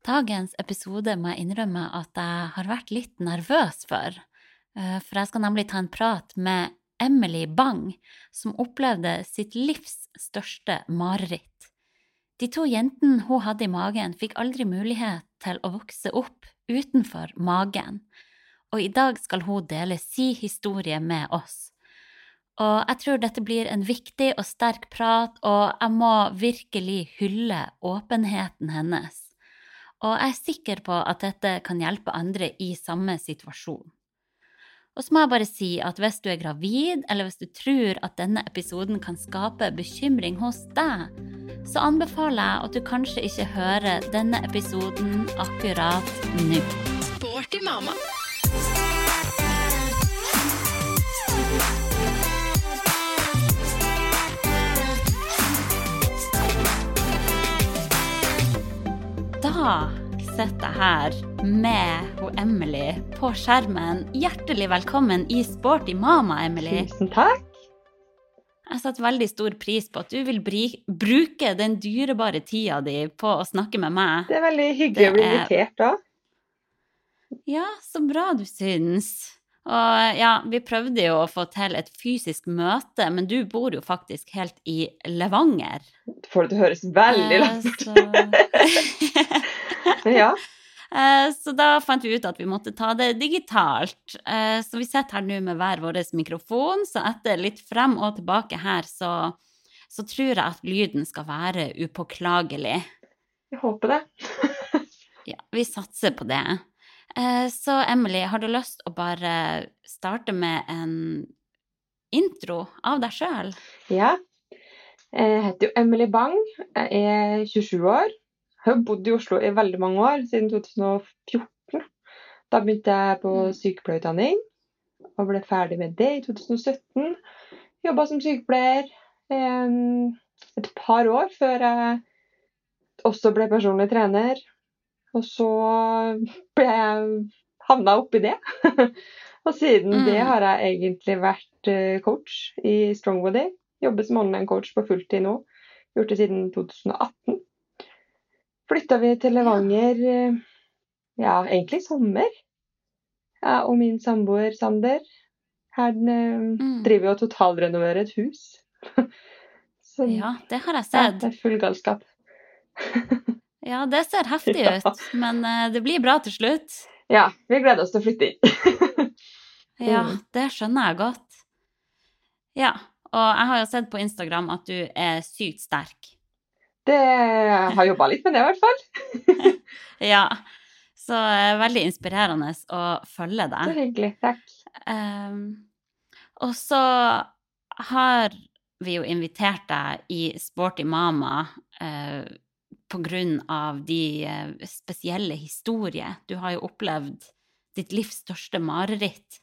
Dagens episode må jeg innrømme at jeg har vært litt nervøs for. Eh, For jeg skal nemlig ta en prat med Emily Bang, som opplevde sitt livs største mareritt. De to jentene hun hadde i magen, fikk aldri mulighet til å vokse opp utenfor magen, og i dag skal hun dele si historie med oss. Og jeg tror dette blir en viktig og sterk prat, og jeg må virkelig hylle åpenheten hennes. Og jeg er sikker på at dette kan hjelpe andre i samme situasjon. Og så må jeg bare si at hvis du er gravid, eller hvis du tror at denne episoden kan skape bekymring hos deg, så anbefaler jeg at du kanskje ikke hører denne episoden akkurat nå. Sporty mamma. Da sitter jeg her med hun Emily på skjermen. Hjertelig velkommen i Sporty mama, Emily. Tusen takk. Jeg setter veldig stor pris på at du vil bruke den dyrebare tida di på å snakke med meg. Det er veldig hyggelig å bli er- invitert da. Ja, så bra du syns. Og ja, vi prøvde jo å få til et fysisk møte, men du bor jo faktisk helt i Levanger. Får det til å høres veldig Eh, langt bort. så- ja, Eh, Så da fant vi ut at vi måtte ta det digitalt. Eh, Så vi sitter her nå med hver vår mikrofon, så etter litt frem og tilbake her, så, så tror jeg at lyden skal være upåklagelig. jeg håper det. Ja, vi satser på det. Eh, Så Emily, har du lyst å bare starte med en intro av deg sjøl? Ja. Jeg heter jo Emily Bang. Jeg er 27 år. Jeg har bodd i Oslo i veldig mange år, siden 2014. Da begynte jeg på Mm. sykepleierutdanning og ble ferdig med det i 2017. Jobba som sykepleier et par år før jeg også ble personlig trener. Og så ble jeg havna oppi det. og siden Mm. det har jeg egentlig vært eh, coach i Strongbody. Jobber som online-coach på fulltid nå. Gjort det siden 2018. Flytta vi til Levanger eh, ja, egentlig i sommer. Jeg og min samboer Sander. Her eh, Mm. driver jo og totalrenoverer et hus. Så Ja, det har jeg ja, sett. det er full galskap. Ja, det ser heftig Ja. ut, men eh, det blir bra til slutt. Ja, vi gleder oss til å flytte inn. Ja, Mm. det skjønner jeg godt. Ja, og jeg har jo sett på Instagram at du er sykt sterk. Det jeg har jobba litt med det, i hvert fall. Ja, så eh, veldig inspirerende å følge deg. Så hyggelig. Takk. Um, og så har vi jo invitert deg i Sporty Mama eh, på grunn av de eh, spesielle historier. Du har jo opplevd ditt livs største mareritt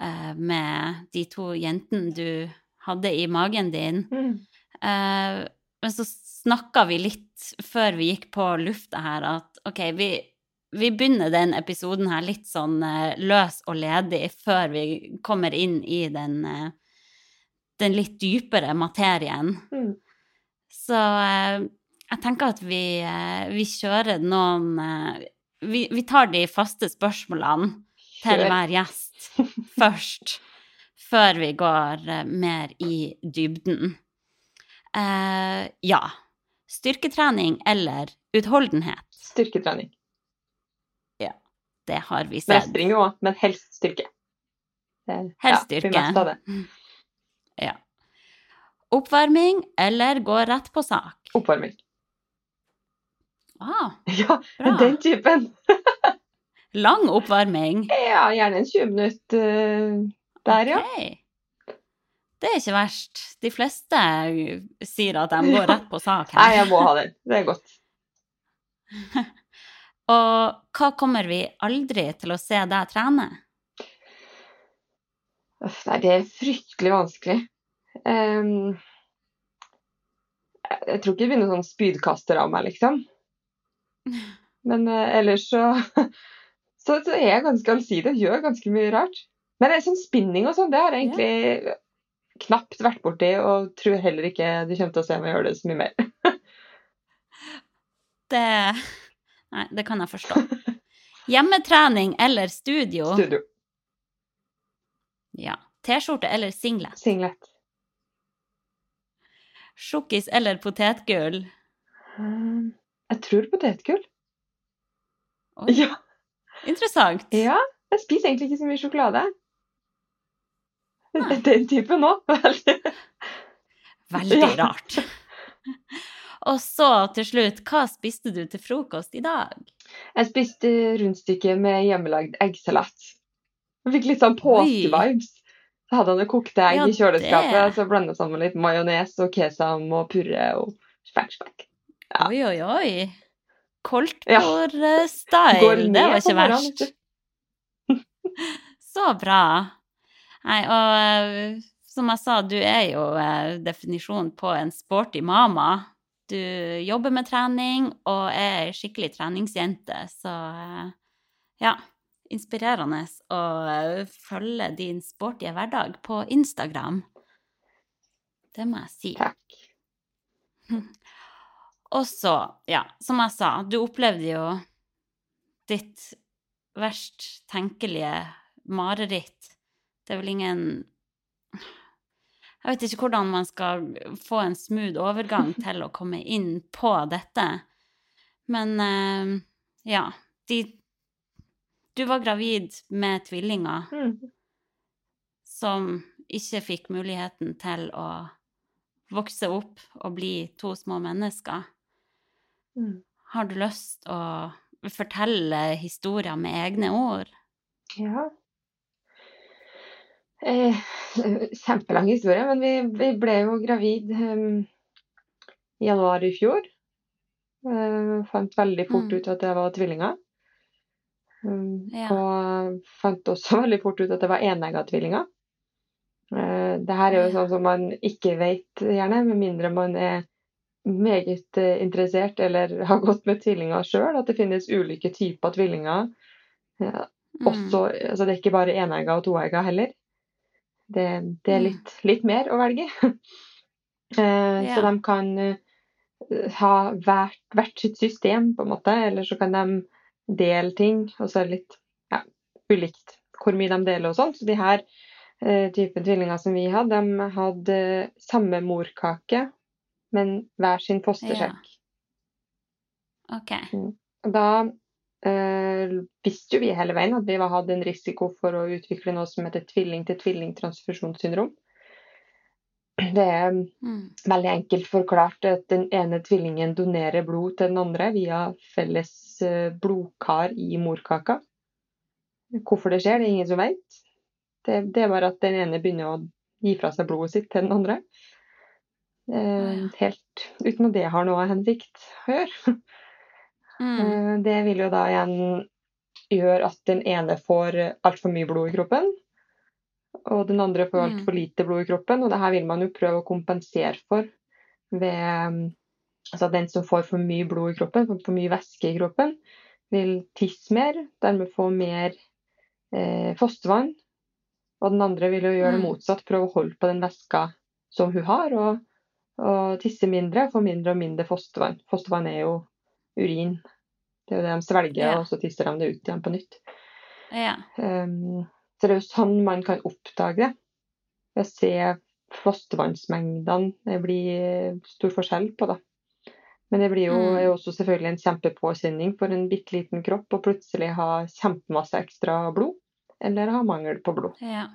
eh, med de to jentene du hadde i magen din. Mm. Eh, men så snakka vi litt før vi gikk på lufta her, at OK, vi, vi begynner den episoden her litt sånn løs og ledig før vi kommer inn i den, den litt dypere materien. Mm. Så jeg tenker at vi, eh, vi kjører noen eh, vi, vi tar de faste spørsmålene til hver gjest først, før vi går eh, mer i dybden. Uh, ja. Styrketrening eller utholdenhet, Styrketrening. Ja, det har vi sett. Mestring òg, men helst styrke. Helst ja, styrke. det. Ja. Oppvarming eller gå rett på sak? Oppvarming. Ah, Ja, bra. den typen. Lang oppvarming. Ja, gjerne en 20 minutter der, okay. ja. Det er ikke verst. De fleste sier at de går rett på sak Nei, jeg må ha den. Det er godt. Og hva kommer vi aldri til å se deg trene? Nei, det er fryktelig vanskelig. Um, jeg tror ikke det blir noen sånn spydkaster av meg, liksom. Men eh, ellers så, så så er jeg ganske allsidig og gjør ganske mye rart. Men det er sånn spinning og sånn, det har jeg egentlig knapt vært borti, og tror heller ikke du kommer til å se meg gjøre det så mye mer. Det Nei, det kan jeg forstå. Hjemmetrening eller studio? Studio. Ja. T-skjorte eller singlet? Singlet. Sjokkis eller potetgull? Ehm, jeg tror potetgull. Oi, Ja. interessant. ja. Jeg spiser egentlig ikke så mye sjokolade. Nei. Den typen òg. Veldig. Veldig Ja. rart. Og så til slutt, hva spiste du til frokost i dag? Jeg spiste rundstykke med hjemmelagd eggsalat. Jeg fikk litt sånn påskevibes. Så hadde han jo kokte egg Ja, i kjøleskapet, det. så blanda sammen litt majones og kesam og purre og spekk. Ja. Oi, oi, oi. Ja. Koldtbord-style, det var ikke verst. Så bra. Nei, og eh, som jeg sa, du er jo eh, definisjonen på en sporty mama. Du jobber med trening og er ei skikkelig treningsjente, så eh, ja. Inspirerende å eh, følge din sporty hverdag på Instagram. Det må jeg si. Takk. Og så, ja, som jeg sa, du opplevde jo ditt verst tenkelige mareritt. Det er vel ingen Jeg vet ikke hvordan man skal få en smooth overgang til å komme inn på dette. Men eh, ja, de Du var gravid med tvillinger Mm. som ikke fikk muligheten til å vokse opp og bli to små mennesker. Mm. Har du lyst å fortelle historier med egne ord? Ja. Eh, kjempelang historie, men vi, vi ble jo gravid em, i januar i fjor. Eh, fant veldig fort Mm. ut at det var tvillinger. Um, Ja. Og fant også veldig fort ut at det var enegga tvillinger. Uh, det her er jo sånn som man ikke vet gjerne, med mindre man er meget eh, interessert eller har gått med tvillinger sjøl, at det finnes ulike typer tvillinger. Ja, Mm. også, altså det er ikke bare enegga og toegga heller. Det, det er Mm. litt, litt mer å velge. Eh, Ja. Så de kan eh, ha hvert, hvert sitt system, på en måte, eller så kan de dele ting, og så er det litt ja, ulikt hvor mye de deler og sånn. Så de her eh, typen tvillinger som vi hadde, de hadde samme morkake, men hver sin fostersekk. OK. Og Da eh, visste jo vi hele veien at vi hadde en risiko for å utvikle noe som heter tvilling-til-tvilling-transfusjonssyndrom. Det er Mm. veldig enkelt forklart at den ene tvillingen donerer blod til den andre via felles eh, blodkar i morkaka. Hvorfor det skjer, det er ingen som vet. Det, det er bare at den ene begynner å gi fra seg blodet sitt til den andre. Eh, helt uten at det har noe hensikt å gjøre. Mm. Eh, Det vil jo da igjen gjøre at den ene får altfor mye blod i kroppen, og den andre får Mm. altfor lite blod i kroppen. Og det her vil man jo prøve å kompensere for ved altså den som får for mye blod i kroppen, for mye væske i kroppen, vil tisse mer, dermed få mer eh, fostervann. Og den andre vil jo gjøre det Mm. motsatt, prøve å holde på den væska som hun har, og, og tisse mindre, få mindre og mindre fostervann. Fostervann er jo urin. Det er jo det de svelger, Ja. og så tisser de det ut igjen på nytt. Ja. Um, så det er jo sånn man kan oppdage det. Ved å se fostervannsmengdene det blir stor forskjell på, det. Men det blir jo, Mm. er jo også selvfølgelig en kjempepåkjenning for en bitte liten kropp å plutselig ha kjempemasse ekstra blod, eller ha mangel på blod. ja.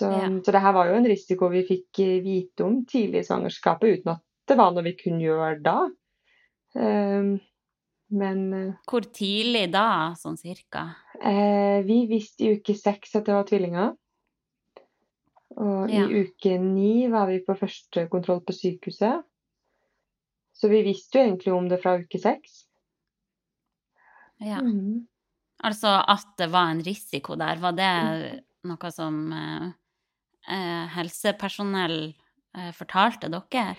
Så, Ja. så det her var jo en risiko vi fikk eh, vite om tidlig i svangerskapet, uten at det var noe vi kunne gjøre da. Um, men eh, Hvor tidlig da, sånn cirka? Eh, vi visste i uke seks at det var tvillinger. Og Ja. i uke ni var vi på første kontroll på sykehuset. Så vi visste jo egentlig om det fra uke seks. Ja. Mm. Altså at det var en risiko der, var det noe som eh, helsepersonell eh, fortalte dere?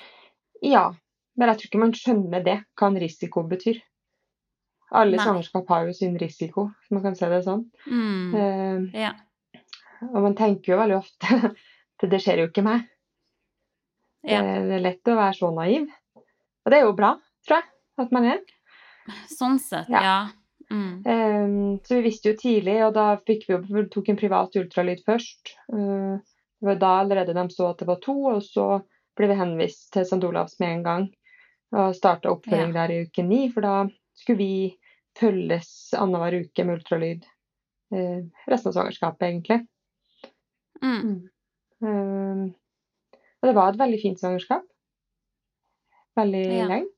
Ja, men jeg tror ikke man skjønner det, hva en risiko betyr. Alle Nei. svangerskap har jo sin risiko, hvis man kan se det sånn. Mm. Eh, Ja. og man tenker jo veldig ofte at det skjer jo ikke meg. Ja. det er lett å være så naiv. Og det er jo bra, tror jeg, at man er. Sånn sett, Ja. ja. Mm. Så vi visste jo tidlig, og da vi tok vi en privat ultralyd først. Eh, det var da allerede de så at det var to, og så ble vi henvist til St. Olavs med en gang. Og starta oppfølging der i uke ni, for da skulle vi følges annenhver uke med ultralyd eh, resten av svangerskapet, egentlig. Mm. Um, og det var et veldig fint svangerskap. Veldig Ja. lenge.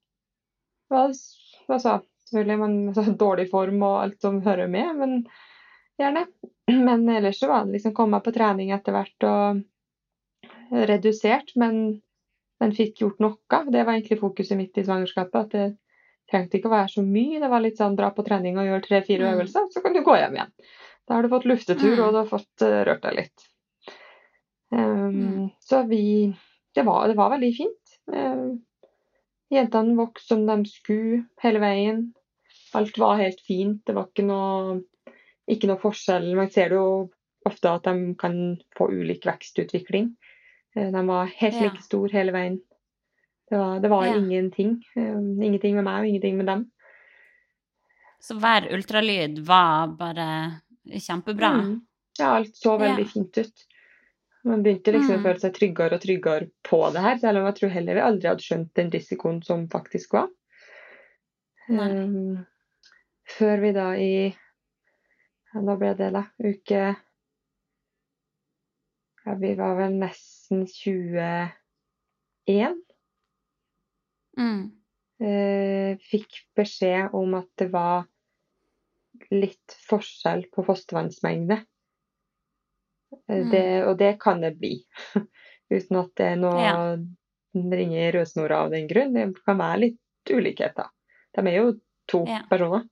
Det var altså, selvfølgelig man altså, dårlig form og alt som hører med, men gjerne. Men ellers så var det liksom komme på trening etter hvert og redusert, men, men fikk gjort noe. Det var egentlig fokuset mitt i svangerskapet. At det trengte ikke å være så mye. Det var litt sånn dra på trening og gjøre tre-fire Mm. øvelser, så kan du gå hjem igjen. Da har du fått luftetur, Mm. og du har fått uh, rørt deg litt. Um, Mm. Så vi det var, det var veldig fint. Uh, jentene vokste som de skulle hele veien. Alt var helt fint. Det var ikke noe, ikke noe forskjell. Man ser jo ofte at de kan få ulik vekstutvikling. Eh, De var helt Ja. like store hele veien. Det var, det var Ja. ingenting. Um, ingenting med meg og ingenting med dem. Så hver ultralyd var bare kjempebra? Mm. Ja, alt så veldig Ja. fint ut. Man begynte liksom Mm. å føle seg tryggere og tryggere på det her, selv om jeg tror heller vi aldri hadde skjønt den risikoen som faktisk var. Um, før vi da i Nå ble det da uke ja, Vi var vel nesten 21. Mm. Eh, fikk beskjed om at det var litt forskjell på fostervannsmengde. Eh, Mm. Det, og det kan det bli, uten at det er noe Ja. ringer rødsnora av den grunn. Det kan være litt ulikheter. De er jo to Ja. personer.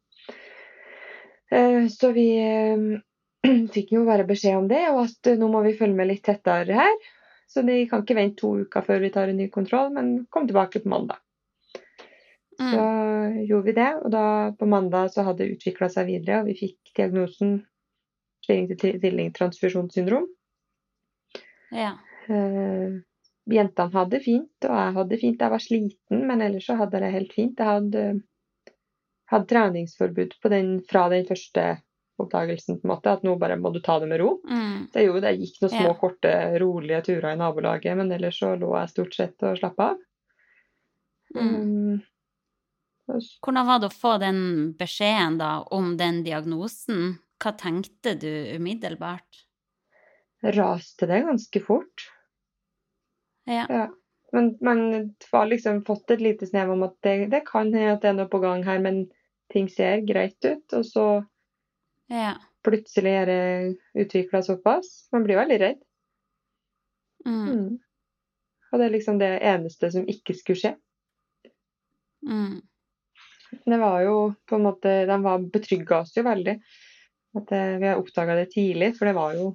Eh, Så vi eh, fikk jo bare beskjed om det, og at eh, nå må vi følge med litt tettere her. Så de kan ikke vente to uker før vi tar en ny kontroll, men kom tilbake på mandag. Så Mm. gjorde vi det, og da på mandag så hadde det utvikla seg videre, og vi fikk diagnosen tvilling-til-tvilling-transfusjonssyndrom. Ja. Uh, jentene hadde det fint, og jeg hadde det fint. Jeg var sliten, men ellers så hadde jeg det helt fint. Jeg hadde, hadde treningsforbud på den, fra den første oppdagelsen, på en måte, at nå bare må du ta det med ro. Mm. Det gjorde det. Jeg gikk noen små, Ja. korte, rolige turer i nabolaget, men ellers så lå jeg stort sett og slappa av. Mm. Um, Hvordan var det å få den beskjeden da om den diagnosen? Hva tenkte du umiddelbart? raste det ganske fort. Ja. Ja. Men man har liksom fått et lite snev om at det, det kan hende at det er noe på gang her, men ting ser greit ut. Og så Ja. plutselig er det utvikla såpass. Man blir veldig redd. Mm. Mm. Og det er liksom det eneste som ikke skulle skje. Mm. Det var jo på en måte De var betrygga oss jo veldig. At eh, vi har oppdaga det tidlig, for det var jo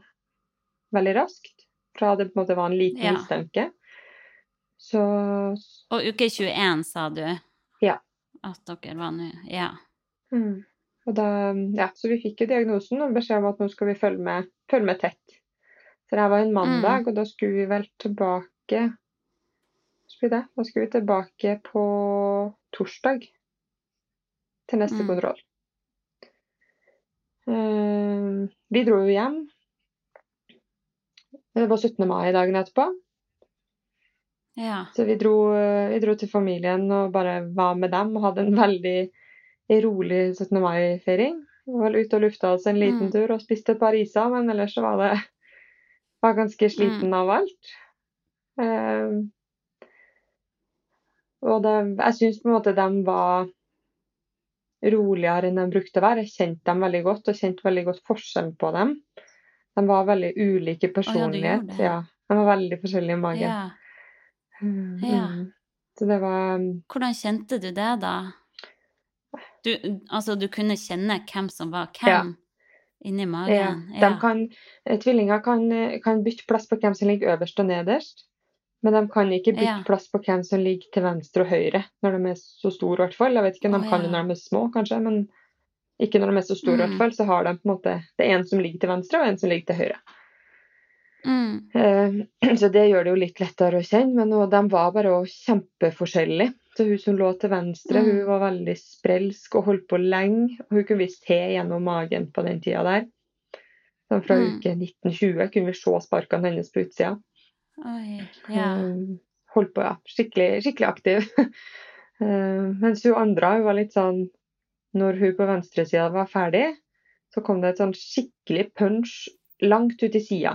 veldig raskt. Fra det på en måte var en liten Ja. mistanke. Så Og uke 21, sa du? Ja. At dere var nå Ja. Mm. Og da, ja, så vi fikk jo diagnosen og beskjed om at nå skal vi følge med, følge med tett. Så det her var en mandag, Mm. og da skulle vi vel tilbake det? Da skulle vi tilbake på torsdag til neste Mm. kontroll. Eh, vi dro jo hjem. Det var 17. mai dagen etterpå. Ja. Så vi dro, vi dro til familien og bare var med dem og hadde en veldig rolig 17. mai-feiring. Var vel ute og lufta oss en liten Mm. tur og spiste et par iser, men ellers så var det var ganske sliten av alt. Eh, og det, jeg syns på en måte de var roligere enn de brukte å være. Jeg kjente dem veldig godt og kjente veldig godt forskjellen på dem. De var veldig ulike ja, personlighet. Oh, ja. De var veldig forskjellige i magen. Ja. Mm, Ja. mm. Så det var Hvordan kjente du det, da? Du, altså, du kunne kjenne hvem som var hvem inni ja, magen? de kan, eh, Tvillinger kan, eh, kan bytte plass på hvem som ligger øverst og nederst. Men de kan ikke bytte Ja. plass på hvem som ligger til venstre og høyre når de er så store, i hvert fall. Jeg vet ikke om de Å, kan det når de er små, kanskje, men ikke når de er så store, i Mm. hvert fall. Så har de på en måte Det er en som ligger til venstre, og en som ligger til høyre. Mm. Eh, Så det gjør det jo litt lettere å kjenne, men de var bare kjempeforskjellige. Så hun som lå til venstre, Mm. hun var veldig sprelsk og holdt på lenge. Og hun kunne vi se gjennom magen på den tida der. Så fra Mm. uke 1920 kunne vi se sparkene hennes på utsida. Oi. Ja. Eh, Holdt på, ja. Skikkelig, skikkelig aktiv. Eh, Mens hun andre, hun var litt sånn Når hun på venstresida var ferdig, så kom det et sånn skikkelig punch langt ut i sida.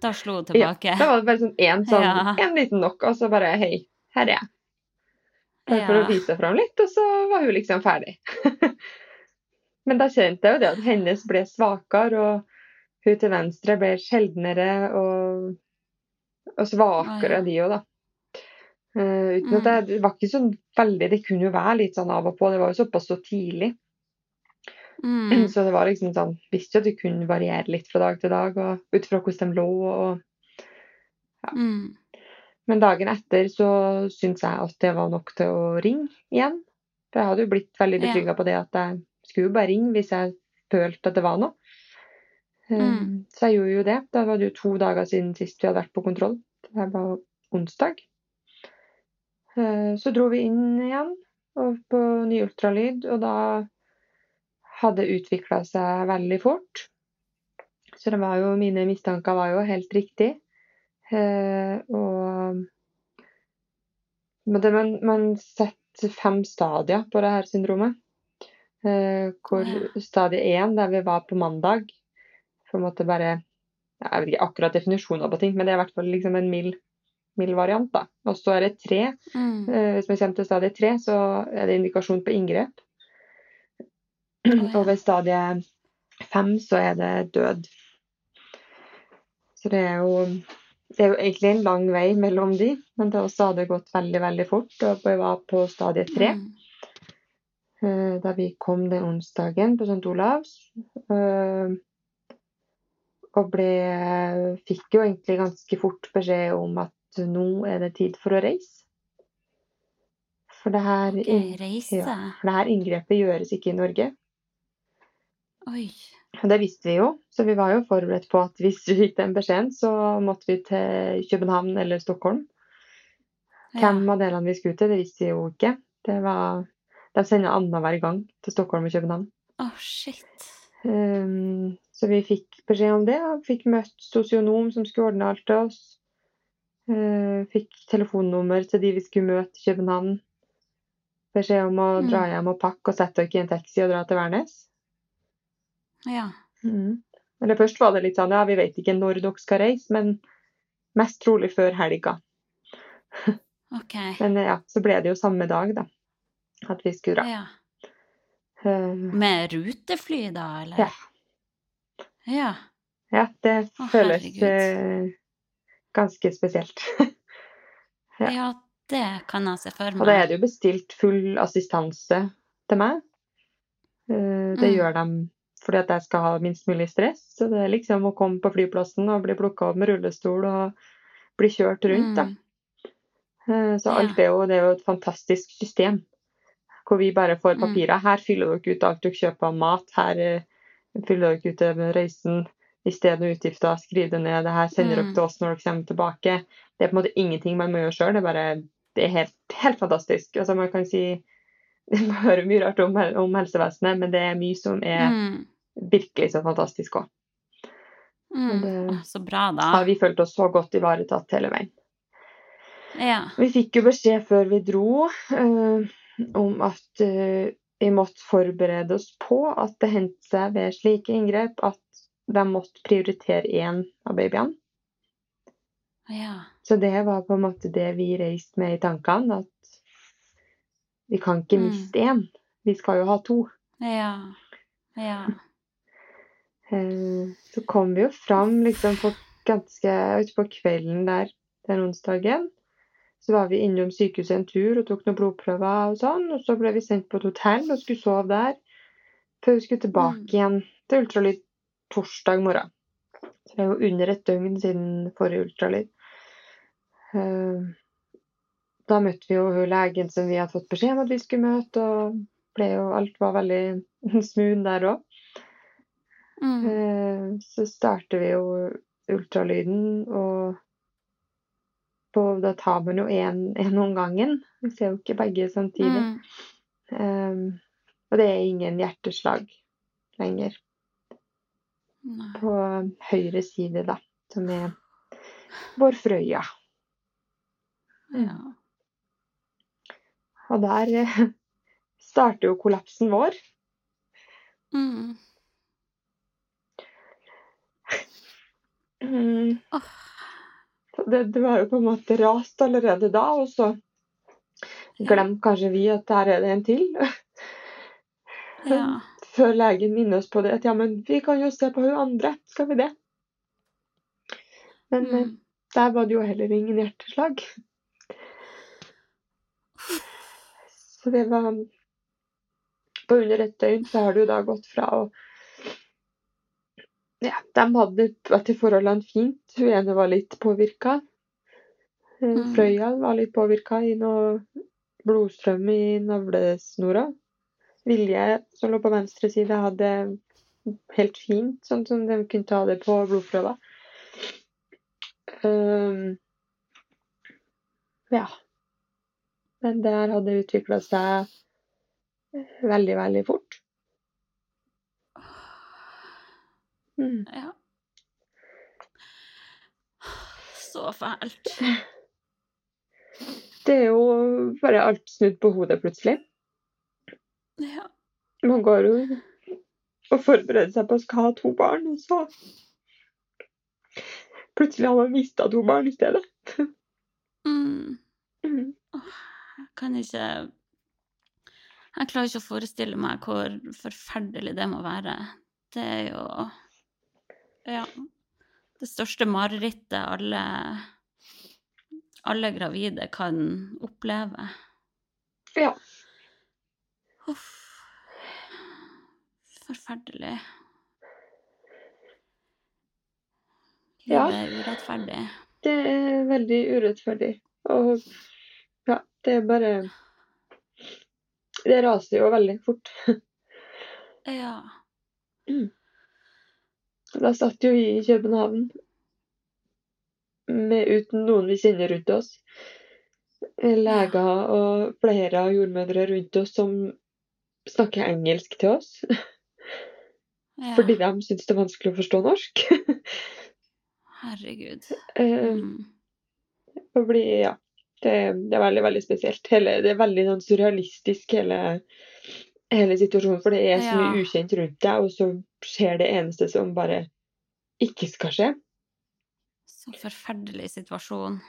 Da slo hun tilbake. Da var det bare sånn én sånn, Ja. en liten nok, og så bare Hei, her er jeg. Bare for Ja. å vise fram litt, og så var hun liksom ferdig. Men da kjente jeg jo det at hennes ble svakere, og hun til venstre ble sjeldnere og, og svakere, de òg, da. Uh, uten at jeg, det, var ikke så veldig Det kunne jo være litt sånn av og på, det var jo såpass så tidlig. Mm. Så det var liksom sånn Visste jo at det kunne variere litt fra dag til dag, og ut fra hvordan de lå og Mm. Men dagen etter så syntes jeg at det var nok til å ringe igjen. For jeg hadde jo blitt veldig betrygga på det at jeg skulle jo bare ringe hvis jeg følte at det var noe. Eh, Mm. Så jeg gjorde jo det. Da var det jo to dager siden sist vi hadde vært på kontroll. Det var onsdag. Eh, Så dro vi inn igjen på ny ultralyd, og da hadde utvikla seg veldig fort. Så det var jo, mine mistanker var jo helt riktig. Eh, og men det, man, man setter fem stadier på det her syndromet. Eh, hvor stadie én, der vi var på mandag, på en måte bare Jeg vet ikke akkurat definisjoner på ting, men det er i hvert fall liksom en mild, mild variant. da. Og så er det tre. Mm. Eh, hvis vi kommer til stadie tre, så er det indikasjon på inngrep. ja. Og ved stadie fem så er det død. Så det er jo det er jo egentlig en lang vei mellom de, men det også hadde gått veldig veldig fort. Og jeg var på stadie tre Mm. eh, da vi kom den onsdagen på St. Olavs. eh, Og ble Fikk jo egentlig ganske fort beskjed om at nå er det tid for å reise. For det her, ja, for det her inngrepet gjøres ikke i Norge. Oi. Det visste vi jo, så vi var jo forberedt på at hvis vi fikk den beskjeden, så måtte vi til København eller Stockholm. Hvem av delene vi skulle til, det visste vi jo ikke. Det var, de sender annenhver gang til Stockholm og København. Oh, shit. Um, så vi fikk beskjed om det, og fikk møtt sosionom som skulle ordne alt til oss. Uh, fikk telefonnummer til de vi skulle møte i København. Beskjed om å Mm. dra hjem og pakke og sette dere i en taxi og dra til Værnes. Ja. Mm. Eller først var det litt sånn, ja, vi vet ikke når dere skal reise, men mest trolig før helga. Ok. Men ja, så ble det jo samme dag, da, at vi skulle dra. Ja. Uh, Med rutefly, da, eller? Ja. Ja. ja, det Å, føles eh, ganske spesielt. Ja. Ja, det kan jeg se for meg. Og da er det jo bestilt full assistanse til meg. Uh, Det Mm. gjør de fordi at jeg skal ha minst mulig stress. Så det er liksom å komme på flyplassen og bli plukka opp med rullestol og bli kjørt rundt, da. Mm. Eh, Så alt jo, det er jo et fantastisk system. Hvor vi bare får Mm. papirer. Her fyller dere ut alt dere kjøper av mat. Her eh, fyller dere ut det med reisen. I stedet og utgifter, skriv det ned. Det her sender Mm. dere til oss når dere kommer tilbake. Det er på en måte ingenting man må gjøre sjøl. Det er bare det er helt, helt fantastisk. Altså man kan si Man hører mye rart om, om helsevesenet, men det er mye som er Mm. virkelig så fantastisk òg. Mm. så bra, da. Har vi følt oss så godt ivaretatt hele veien. Ja. Vi fikk jo beskjed før vi dro uh, om at uh, vi måtte forberede oss på at det hendte seg ved slike inngrep at de måtte prioritere én av babyene. Ja. Så det var på en måte det vi reiste med i tankene, at vi kan ikke Mm. miste én. Vi skal jo ha to. Ja. Ja. Eh, Så kom vi jo fram liksom på ganske Utpå kvelden der den onsdagen så var vi innom sykehuset en tur og tok noen blodprøver og sånn. Og så ble vi sendt på et hotell og skulle sove der før vi skulle tilbake Mm. igjen til ultralyd torsdag morgen. Så det er jo under et døgn siden forrige ultralyd. Da møtte vi jo hun legen som vi hadde fått beskjed om at vi skulle møte, og ble jo, alt var veldig smooth der òg. Mm. Eh, Så starter vi jo ultralyden, og på, da tar man jo én om gangen. Vi ser jo ikke begge samtidig. Mm. Um, og det er ingen hjerteslag lenger Nei. på høyre side, da, som er vår Frøya. Ja. Og der eh, starter jo kollapsen vår. Mm. Mm. Det, det var jo på en måte rast allerede da, og så glemte kanskje vi at der er det en til. Ja. Før legen minner oss på det at ja, men vi kan jo se på hun andre, skal vi det? Men eh, Mm. der var det jo heller ingen hjerteslag. Så det var På under et døgn så har det jo da gått fra å Ja, de hadde etter forholdene fint. Hun ene var litt påvirka. Mm. Frøya var litt påvirka i noe blodstrøm i navlesnora. Vilje, som lå på venstre side, hadde helt fint, sånn som de kunne ta det på blodprøver. Um, ja. Men det her hadde utvikla seg veldig, veldig fort. Mm. Ja. Så fælt. Det er jo bare alt snudd på hodet plutselig. Ja. Man går jo og forbereder seg på å skal ha to barn, og så Plutselig har man mista to barn i stedet. Mm. Mm. Kan ikke Jeg klarer ikke å forestille meg hvor forferdelig det må være. Det er jo Ja. Det største marerittet alle alle gravide kan oppleve. Ja. Uff. Forferdelig. Ja. Livet er urettferdig. Det er veldig urettferdig. Og ja, det er bare Det raser jo veldig fort. Ja. Da satt jo vi i København med, uten noen vi kjenner rundt oss. Leger og flere av jordmødre rundt oss som snakker engelsk til oss. ja. Fordi de syns det er vanskelig å forstå norsk. Herregud. Eh, Mm. og bli, ja, det, det er veldig, veldig spesielt. Hele, det er veldig sånn surrealistisk, hele, hele situasjonen. For det er så mye Ja. ukjent rundt deg, og så skjer det eneste som bare ikke skal skje. Så forferdelig situasjon.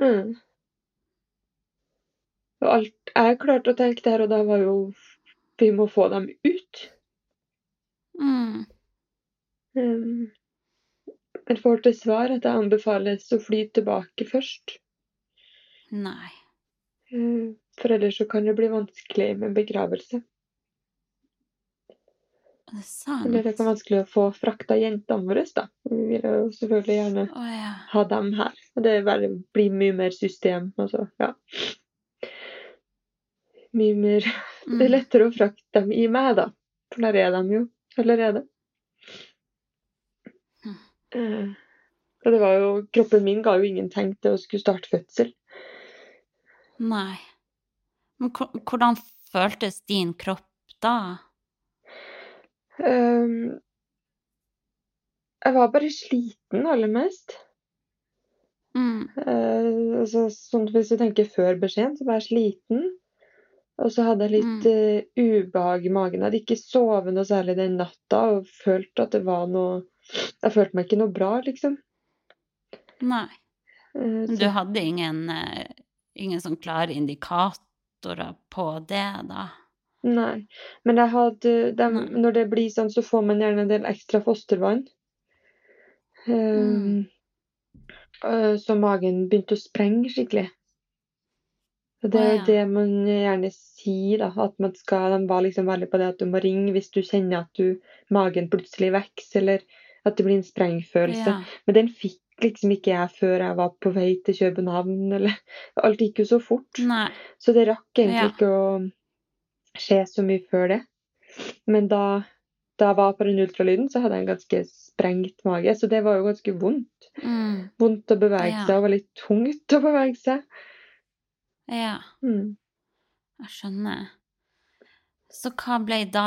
Mm. Og alt jeg klarte å tenke der og da, var jo vi må få dem ut. Mm. Um, jeg får til svar at jeg anbefales å fly tilbake først. Nei. Um, for ellers så kan det bli vanskelig med begravelse. Er det sant? Eller det kan være vanskelig å få frakta jentene våre, da. Vi vil jo selvfølgelig gjerne Å ja. ha dem her. Og det bare blir mye mer system, altså. Ja. Mye mer Mm. Det er lettere å frakte dem i meg, da. For der er de jo allerede. Mm. Og det var jo Kroppen min ga jo ingen tegn til å skulle starte fødsel. Nei. Men hvordan føltes din kropp da? Um, jeg var bare sliten aller mest. Mm. Uh, altså, sånn hvis du tenker før beskjeden, så var jeg sliten. Og så hadde jeg litt eh, ubehag i magen. Jeg hadde ikke sovet noe særlig den natta og følte at det var noe Jeg følte meg ikke noe bra, liksom. Nei. Uh, du hadde ingen, eh, ingen sånn klare indikatorer på det, da? Nei. Men jeg hadde de, når det blir sånn, så får man gjerne en del ekstra fostervann. Um, mm. Så magen begynte å sprenge skikkelig. Det er ah, ja. det man gjerne sier, da. At man skal, de var liksom veldig på det at du må ringe hvis du kjenner at du, magen plutselig vokser, eller at det blir en sprengfølelse. Ja. Men den fikk liksom ikke jeg før jeg var på vei til København, eller Alt gikk jo så fort. Nei. Så det rakk egentlig Ja. ikke å skje så mye før det. Men da, da jeg var på den ultralyden, så hadde jeg en ganske sprengt mage, så det var jo ganske vondt. Mm. Vondt å bevege Ja. seg, og veldig tungt å bevege seg. Ja, Mm. jeg skjønner. Så hva ble da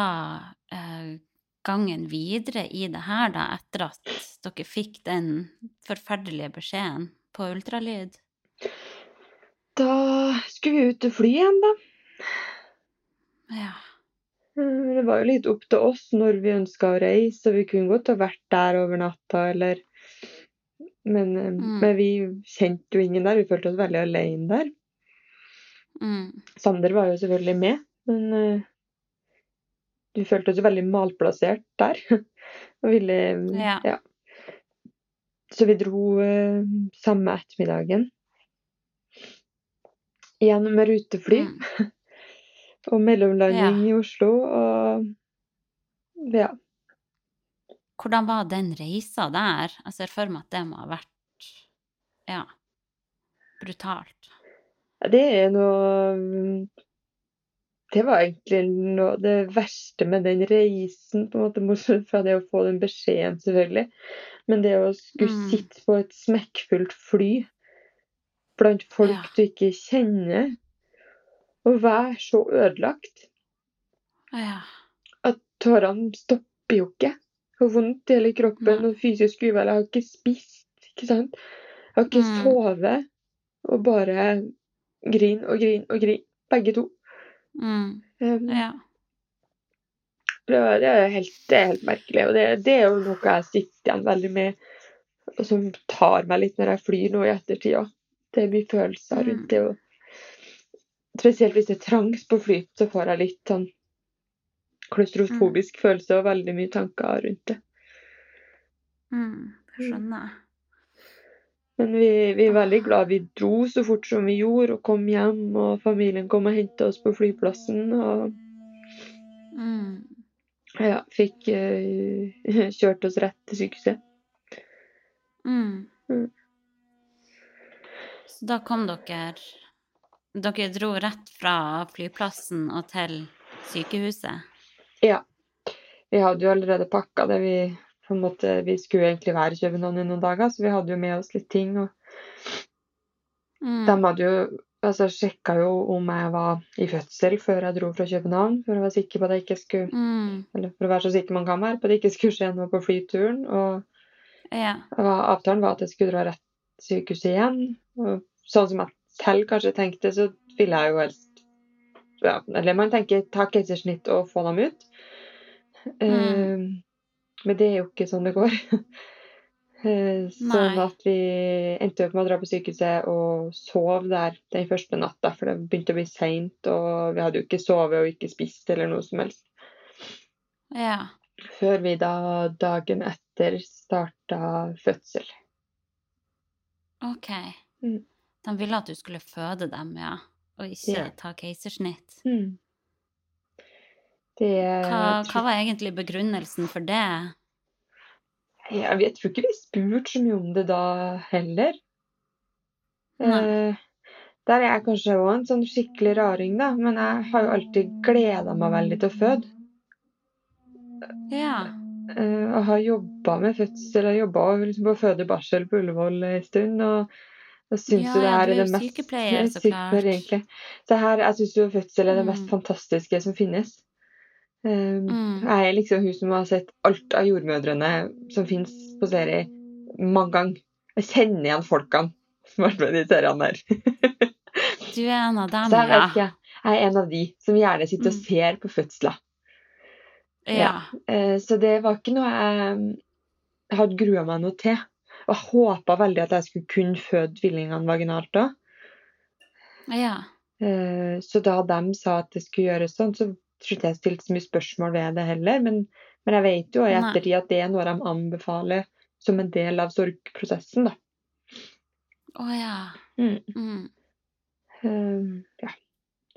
eh, gangen videre i det her, da, etter at dere fikk den forferdelige beskjeden på ultralyd? Da skulle vi ut og fly igjen, da. Ja. Mm, Det var jo litt opp til oss når vi ønska å reise, og vi kunne godt ha vært der over natta, eller men, eh, Mm. men vi kjente jo ingen der. Vi følte oss veldig alene der. Mm. Sander var jo selvfølgelig med, men eh, vi følte oss veldig malplassert der. ville Ja. Så vi dro uh, samme ettermiddagen. Igjen med rutefly Mm. og mellomlanding Ja. i Oslo og ja. Hvordan var den reisa der? Jeg ser for meg at det må ha vært ja, brutalt. Det er noe Det var egentlig noe det verste med den reisen, på en måte, bortsett fra det å få den beskjeden, selvfølgelig. Men det å skulle Mm. sitte på et smekkfullt fly blant folk Ja. du ikke kjenner, og være så ødelagt Ja. at tårene stopper jo ikke. har vondt i hele kroppen og fysisk uvel. Jeg har ikke spist, ikke sant. Jeg har ikke Mm. sovet. Og bare grin og grin og grin, begge to. Mm. Um, Ja. Det, det, er helt, det er helt merkelig. Og det, det er jo noe jeg sitter igjen veldig med, og som tar meg litt når jeg flyr nå i ettertid. Det er mye følelser Mm. rundt det. Og spesielt hvis det er trangt på fly, så får jeg litt sånn klaustrofobisk følelse og veldig mye tanker rundt det. Mm. Skjønner. Men vi, vi er veldig glad vi dro så fort som vi gjorde, og kom hjem, og familien kom og hentet oss på flyplassen. Og Mm. ja, fikk uh, kjørt oss rett til sykehuset. Mm. Mm. Så da kom dere Dere dro rett fra flyplassen og til sykehuset? Ja. Vi hadde jo allerede pakka det. Vi, på en måte, vi skulle egentlig være i København i noen dager, så vi hadde jo med oss litt ting. Og Mm. de hadde jo altså, sjekka jo om jeg var i fødsel før jeg dro fra København, for å være sikker på at jeg ikke skulle Mm. Eller for å være så sikker man kan være på at det ikke skulle skje noe på flyturen. Og Ja. avtalen var at jeg skulle dra rett til sykehuset igjen. Og sånn som jeg selv kanskje tenkte, så ville jeg jo helst ja, Eller man tenker ta keisersnitt og få dem ut. Eh, men det er jo ikke sånn det går. Eh, sånn at vi endte opp med å dra på sykehuset og sove der den første natta, for det begynte å bli seint, og vi hadde jo ikke sovet og ikke spist eller noe som helst. ja. Før vi da dagen etter starta fødsel. OK. Mm. De ville at du skulle føde dem, ja, og ikke Ja. ta keisersnitt. Mm. Det Hva, hva var egentlig begrunnelsen for det? Jeg, jeg tror ikke vi spurte så mye om det da heller. Eh, der er jeg kanskje òg en sånn skikkelig raring, da. Men jeg har jo alltid gleda meg veldig til å føde. Ja. Eh, og har jobba med fødsel. og jobba liksom på føde barsel på Ullevål en stund. Og jeg syns Ja, jo det her er er det mest sykepleier, så sykepleier, klart. egentlig. Så her, jeg syns jo fødsel er det mest Mm. fantastiske som finnes. Um, Mm. Jeg er liksom hun som har sett alt av jordmødrene som finnes på serie mange ganger. Jeg kjenner igjen folkene som har vært med i de seriene der. Du er en av dem, jeg ja. ikke, jeg er en av de som gjerne sitter og Mm. ser på fødsler. Ja. ja. Så det var ikke noe jeg jeg hadde grua meg noe til. Og jeg håpa veldig at jeg skulle kunne føde tvillingene vaginalt òg. Ja. Så da de sa at det skulle gjøres sånn, så tror ikke jeg stilt så mye spørsmål ved det heller. Men, men jeg vet jo i ettertid at det er noe de anbefaler som en del av sorgprosessen, da. Å ja. Mm. Mm. Um, ja.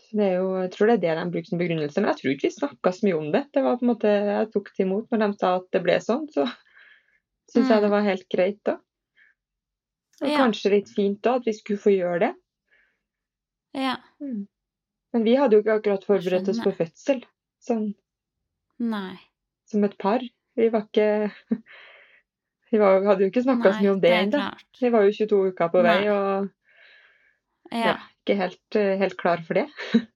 Så det er jo, jeg tror det er det de bruker som begrunnelse, men jeg tror ikke vi snakka så mye om det. Det var på en måte, Jeg tok det imot når de sa at det ble sånn, så syns jeg Mm. det var helt greit da. Og Ja. kanskje litt fint da, at vi skulle få gjøre det. Ja. Men vi hadde jo ikke akkurat forberedt oss på fødsel, sånn Nei. som et par. Vi var ikke Vi var, hadde jo ikke snakka så mye om det ennå. Vi var jo 22 uker på vei Nei. og Ja. ikke helt, helt klar for det.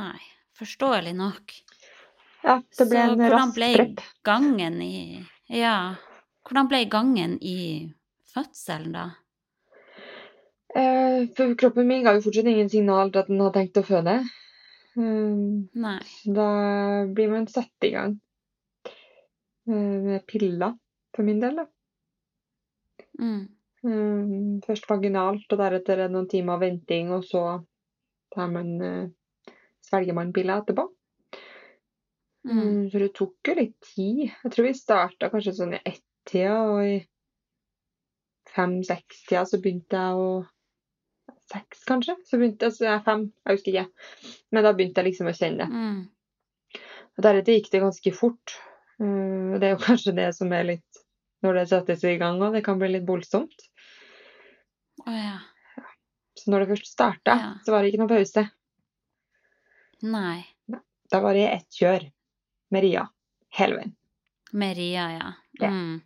Nei. Forståelig nok. Ja, det ble Så en rask ble gangen i Ja. Hvordan ble gangen i fødselen, da? Eh, for kroppen min ga jo fortsatt ingen signal til at den har tenkt å føde. Um, Nei. Da blir man satt i gang eh, med piller, for min del. da. Mm. Først vaginalt, og deretter er det noen timer venting, og så tar man, eh, svelger man piller etterpå. Mm, Så det tok jo litt tid. Jeg tror vi starta kanskje sånn i ett-tida, og i fem-seks-tida så begynte jeg å Seks, kanskje? Så begynte jeg, så jeg er fem, jeg husker ikke. Men da begynte jeg liksom å kjenne det. Mm. Og deretter gikk det ganske fort. Uh, Det er jo kanskje det som er litt Når det settes i gang òg, det kan bli litt voldsomt. Oh, ja. Så når det først starta, Ja. så var det ikke noe pause. Nei. Da var det ett kjør med Ria hele veien. Med Ria, ja. Ja. Mm.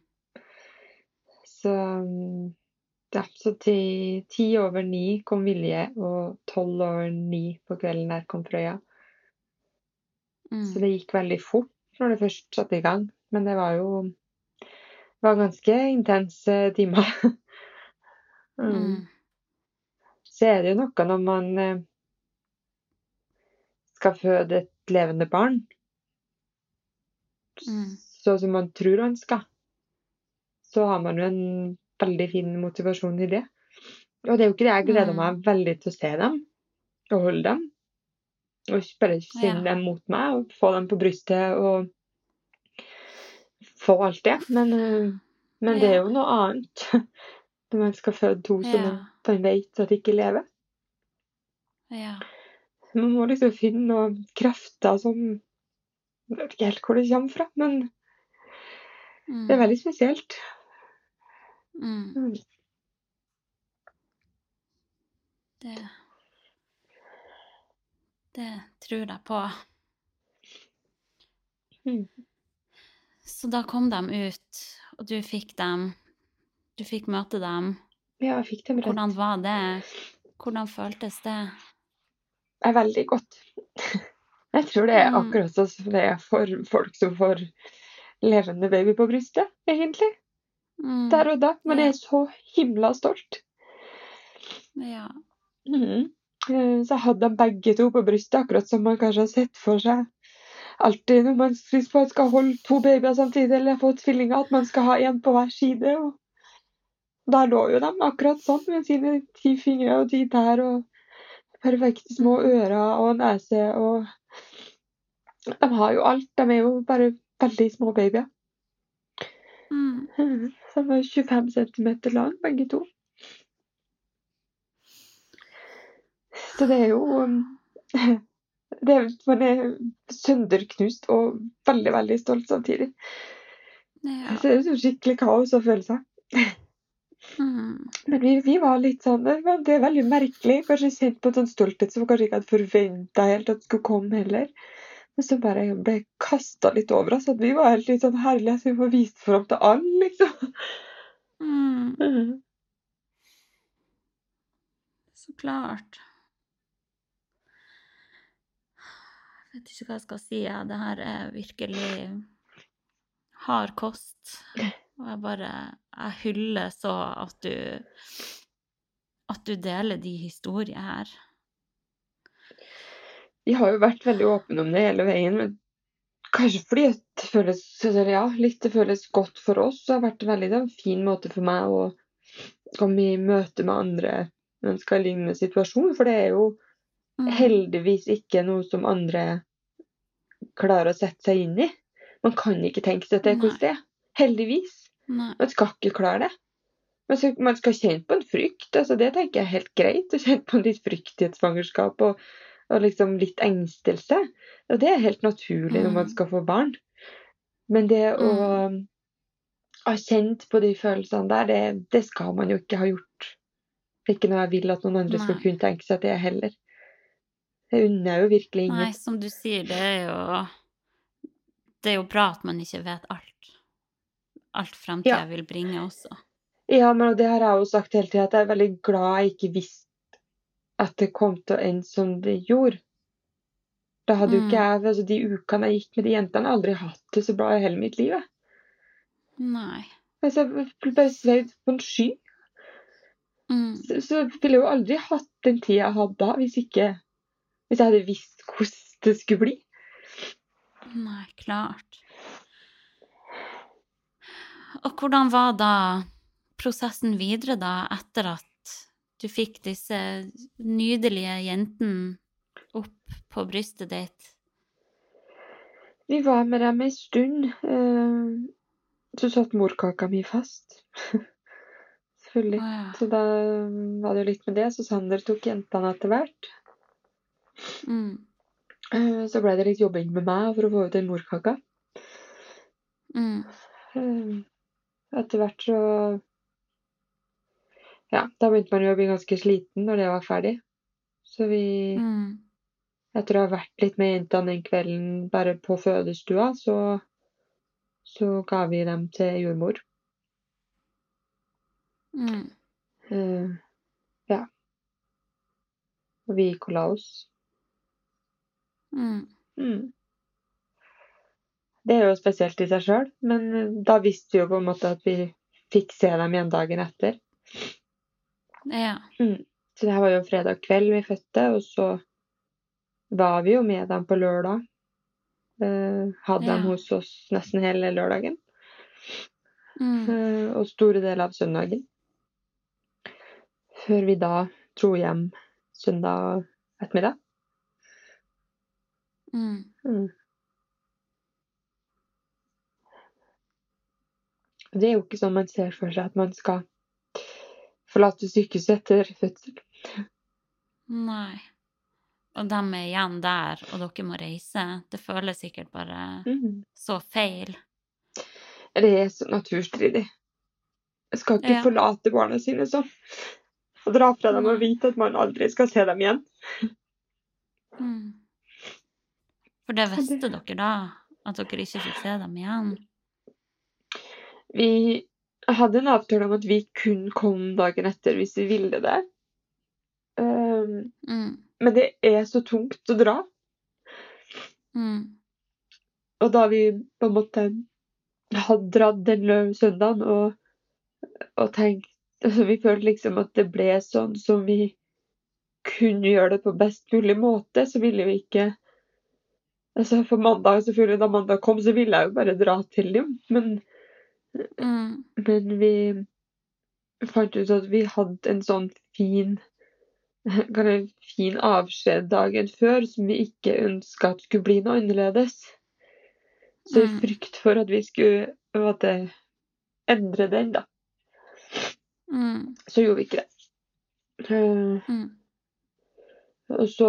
Så um, ja, så til ti over ni kom Vilje, og tolv over ni på kvelden der kom Frøya. Mm. Så det gikk veldig fort når det først satte i gang. Men det var jo det var ganske intense timer. mm. Mm. Så er det jo noe når man eh, skal føde et levende barn, Mm. så som man tror han skal, så har man jo en veldig fin motivasjon i det. Og det er jo ikke det jeg gleder Mm. meg veldig til å se dem og holde dem. Og bare kjenne Ja. dem mot meg og få dem på brystet og få alt det. Men, eh, men det er jo noe annet når man skal føde to som Ja. man- man vet at ikke lever. Ja. Man må liksom finne noen krefter som Jeg vet ikke helt hvor det kommer fra, men Mm. det er veldig spesielt. Mm. Mm. Det Det tror jeg på. Mm. Så da kom de ut, og du fikk dem Du fikk møte dem. Ja, jeg fikk dem rett. Hvordan var det? Hvordan føltes det? Det er veldig godt. Jeg tror det er Mm. akkurat sånn som det er for folk som får levende baby på brystet, egentlig. Mm. Der og da. Men jeg er så himla stolt. Ja. Mhm. Eh, Så jeg hadde de begge to på brystet, akkurat som man kanskje har sett for seg alltid når man skal holde to babyer samtidig, eller få tvillinger, at man skal ha én på hver side. Og der lå jo de akkurat sånn, med sine ti fingre og ti tær og perfekte små ører og nese og De har jo alt. De er jo bare veldig små babyer. Mm. Som er 25 cm lang, begge to. Så det er jo um, det Man er sønderknust og veldig, veldig stolt samtidig. Ja. Så det er jo skikkelig kaos og følelser. Mm. Men vi, vi var litt sånn Det var- er veldig merkelig. Kanskje kjent på en sånn stolthet som kanskje ikke hadde forventa helt at skulle komme heller. Men så bare ble kasta litt over oss. At vi var helt litt sånn herlige, så vi får vist fram til alle, liksom. Mm. Mhm. Så klart. Jeg vet ikke hva jeg skal si. Ja. Det her er virkelig hard kost. Og jeg bare Jeg hyller så at du At du deler de historiene her. Vi har jo vært veldig åpne om det hele veien, men kanskje fordi det føles ja, litt det føles godt for oss. Så har det vært en veldig en fin måte for meg å komme i møte med andre mennesker i lignende situasjon. For det er jo Mm. heldigvis ikke noe som andre klarer å sette seg inn i. Man kan ikke tenke seg til hvordan det er. Heldigvis. Nei. Man skal ikke klare det. Man skal, man skal kjenne på en frykt. altså Det tenker jeg er helt greit. Å kjenne på en litt frykt i et svangerskap og, og liksom litt engstelse. Og det er helt naturlig når man Mm. skal få barn. Men det å ha kjent på de følelsene der, det, det skal man jo ikke ha gjort. Det er ikke noe jeg vil at noen andre skal kunne tenke seg at det er heller. Det unner jeg jo virkelig ingen. Nei, som du sier, det er jo Det er jo bra at man ikke vet alt. Alt fremtida Ja. vil bringe også. Ja, men det har jeg jo sagt hele tida, at jeg er veldig glad jeg ikke visste at det kom til å ende som det gjorde. Da hadde jo Mm. ikke jeg, altså De ukene jeg gikk med de jentene, aldri hatt det så bra i hele mitt liv. jeg. Nei. Altså, jeg ble bare svevd på en sky. Mm. Så, så ville jeg jo aldri hatt den tida jeg hadde da, hvis ikke Hvis jeg hadde visst hvordan det skulle bli. Nei, klart. Og hvordan var da prosessen videre, da, etter at du fikk disse nydelige jentene opp på brystet ditt? Vi var med dem ei stund. eh, Så satt morkaka mi fast. Selvfølgelig. Å ja. Så da var det jo litt med det. Så Sander tok jentene etter hvert. Mm. Eh, Så ble det litt jobbing med meg for å få ut den morkaka. Mm. Eh, Etter hvert så Ja, da begynte man jo å bli ganske sliten når det var ferdig. Så vi Mm. Etter å ha vært litt med jentene den kvelden bare på fødestua, så, så ga vi dem til jordmor. Mm. Uh, ja. Og vi gikk og la oss. Mm. Mm. Det er jo spesielt i seg sjøl, men eh, da visste vi jo på en måte at vi fikk se dem igjen dagen etter. Ja. Så det her var jo fredag kveld vi fødte, og så var vi jo med dem på lørdag. Eh, hadde Ja. dem hos oss nesten hele lørdagen, Mm. eh, og store deler av søndagen. Før vi da dro hjem søndag ettermiddag. Mm. Mm. Det er jo ikke sånn man ser for seg at man skal forlate sykehuset etter fødsel. Nei. Og de er igjen der, og dere må reise. Det føles sikkert bare Mm. så feil. Det er så naturstridig. Jeg skal ikke Ja. forlate barna sine sånn. Og dra fra dem og vite at man aldri skal se dem igjen. Mm. For det visste dere da, at dere ikke fikk se dem igjen? Vi hadde en avtale om at vi kun kom dagen etter hvis vi ville det. Um, Mm. Men det er så tungt å dra. Mm. Og da vi på en måte hadde dratt den søndagen og, og tenkt altså Vi følte liksom at det ble sånn som vi kunne gjøre det på best mulig måte, så ville vi ikke Altså For mandag, selvfølgelig, da mandag kom, så ville jeg jo bare dra til dem, men, Mm. men vi fant ut at vi hadde en sånn fin jeg- fin avskjed dagen før som vi ikke ønska at skulle bli noe annerledes. Så i Mm. frykt for at vi skulle måtte, endre den, da, Mm. så gjorde vi ikke det. Uh, Mm. Og så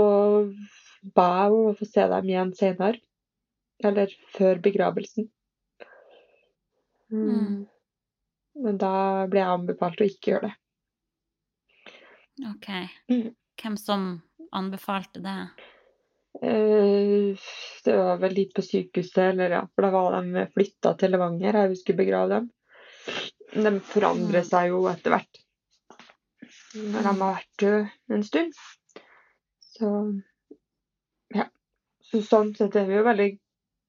ba jeg om å få se dem igjen senere. Eller før begravelsen. Mm. Mm. Men da ble jeg anbefalt å ikke gjøre det. OK. Mm. Hvem som anbefalte det? Eh, Det var vel litt på sykehuset, eller ja, for da var de flytta til Levanger. Jeg skulle begrave dem. De forandrer Mm. seg jo etter hvert. Når de har vært døde en stund. Så ja. Så sånn sett er vi jo veldig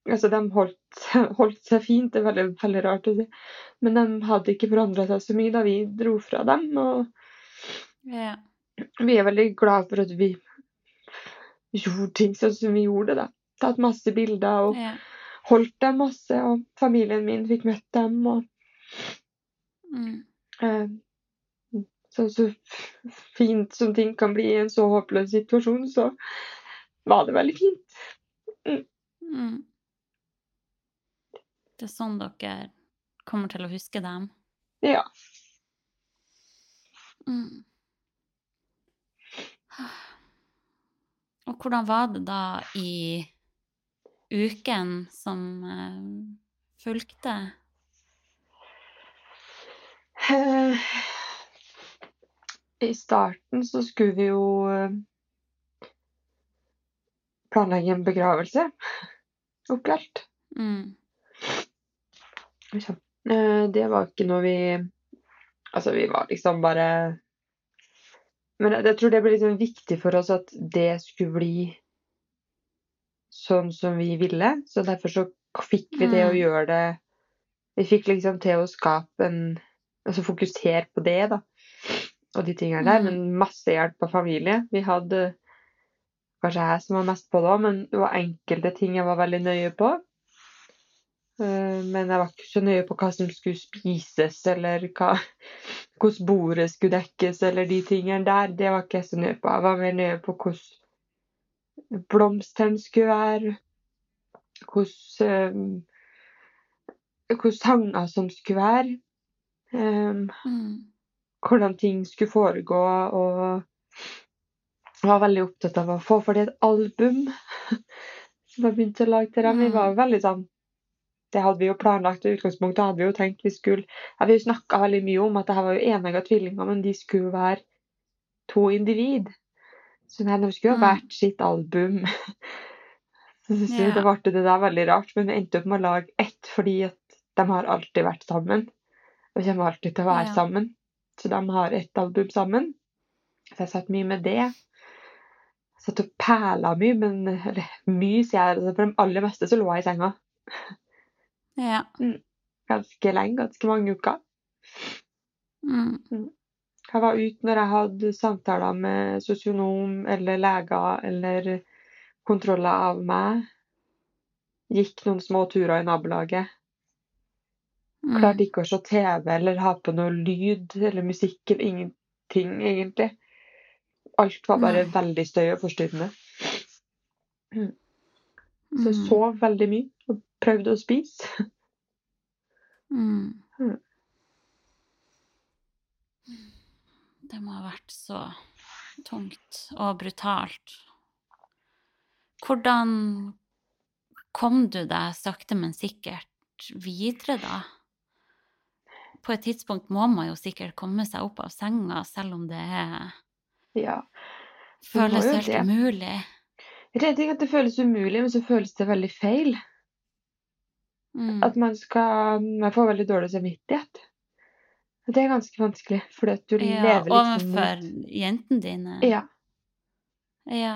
Altså, de holdt, holdt seg fint, det er veldig, veldig rart å si. Men de hadde ikke forandra seg så mye da vi dro fra dem. Og Ja. vi er veldig glad for at vi gjorde ting sånn som vi gjorde det. da. Tatt masse bilder og ja. holdt dem masse, og familien min fikk møtt dem. og Mm. eh, så, så fint som ting kan bli i en så håpløs situasjon, så var det veldig fint. Mm. Det er sånn dere kommer til å huske dem. Ja. Mm. Og hvordan var det da i uken som eh, fulgte? Eh, I starten så skulle vi jo eh, planlegge en begravelse. Opplært. Mm. Det var ikke noe vi Altså, vi var liksom bare Men jeg, tror det ble liksom viktig for oss at det skulle bli sånn som vi ville. Så derfor så fikk vi det å Mm. gjøre det Vi fikk liksom til å skape en Altså fokusere på det, da. Og de tingene der. Mm. Men masse hjelp av familie. Vi hadde Kanskje jeg som var mest på det òg, men det var enkelte ting jeg var veldig nøye på. Eh, Men jeg var ikke så nøye på hva som skulle spises, eller hva, hvordan bordet skulle dekkes, eller de tingene der. Det var ikke jeg så nøye på. Jeg var mer nøye på hvordan blomstene skulle være, hvordan, hvordan sanger som skulle være, Um, Mm. hvordan ting skulle foregå, og jeg var veldig opptatt av å få for det et album som jeg begynte å lage til dem. Vi Mm. var veldig sånn Det hadde vi jo planlagt, i utgangspunktet hadde vi jo tenkt vi skulle ja, Vi snakka veldig mye om at det her var jo enegga tvillinger, men de skulle være to individ. Så nei, de skulle jo ha Mm. hvert sitt album. Så synes jeg Ja. det ble det der veldig rart, men vi endte opp med å lage ett fordi at de har alltid vært sammen. Og kommer alltid til å være yeah. sammen. Så de har ett album sammen. Så jeg satt mye med det. Satt og pæla mye, men Eller mye, sier jeg. altså, For det aller meste så lå jeg i senga Ja. ganske lenge, ganske mange uker. Mm. Jeg var ute når jeg hadde samtaler med sosionom eller leger eller kontroller av meg. Gikk noen små turer i nabolaget. Mm. Klarte ikke å se TV eller ha på noe lyd eller musikk eller ingenting, egentlig. Alt var bare mm. veldig støy og forstyrrende. Så jeg Mm. sov veldig mye og prøvde å spise. Mm. Mm. Det må ha vært så tungt og brutalt. Hvordan kom du deg sakte, men sikkert videre, da? På et tidspunkt må man jo sikkert komme seg opp av senga, selv om det Ja. føles helt det. umulig. tenker ikke at det føles umulig, men så føles det veldig feil. Mm. At man skal Man får veldig dårlig samvittighet. Det er ganske vanskelig, fordi at du Ja, lever liksom overfor mot jentene dine. Ja. Ja.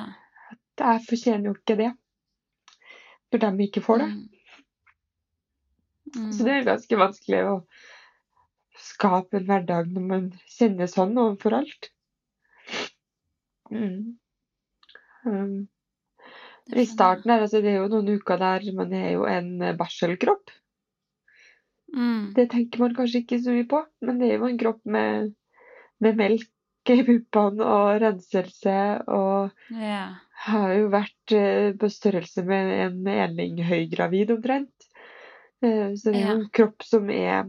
Jeg fortjener jo ikke det. Når de ikke får det. Mm. Mm. Så det er ganske vanskelig å skape en hverdag når man kjenner sånn overfor alt. Mm. Um, I starten her, altså det er jo noen uker der man er jo en eh, barselkropp. Mm. Det tenker man kanskje ikke så mye på, men det er jo en kropp med, med melk i puppene og renselse og yeah. har jo vært eh, på størrelse med en enling høygravid omtrent. Eh, Så det er jo en kropp som er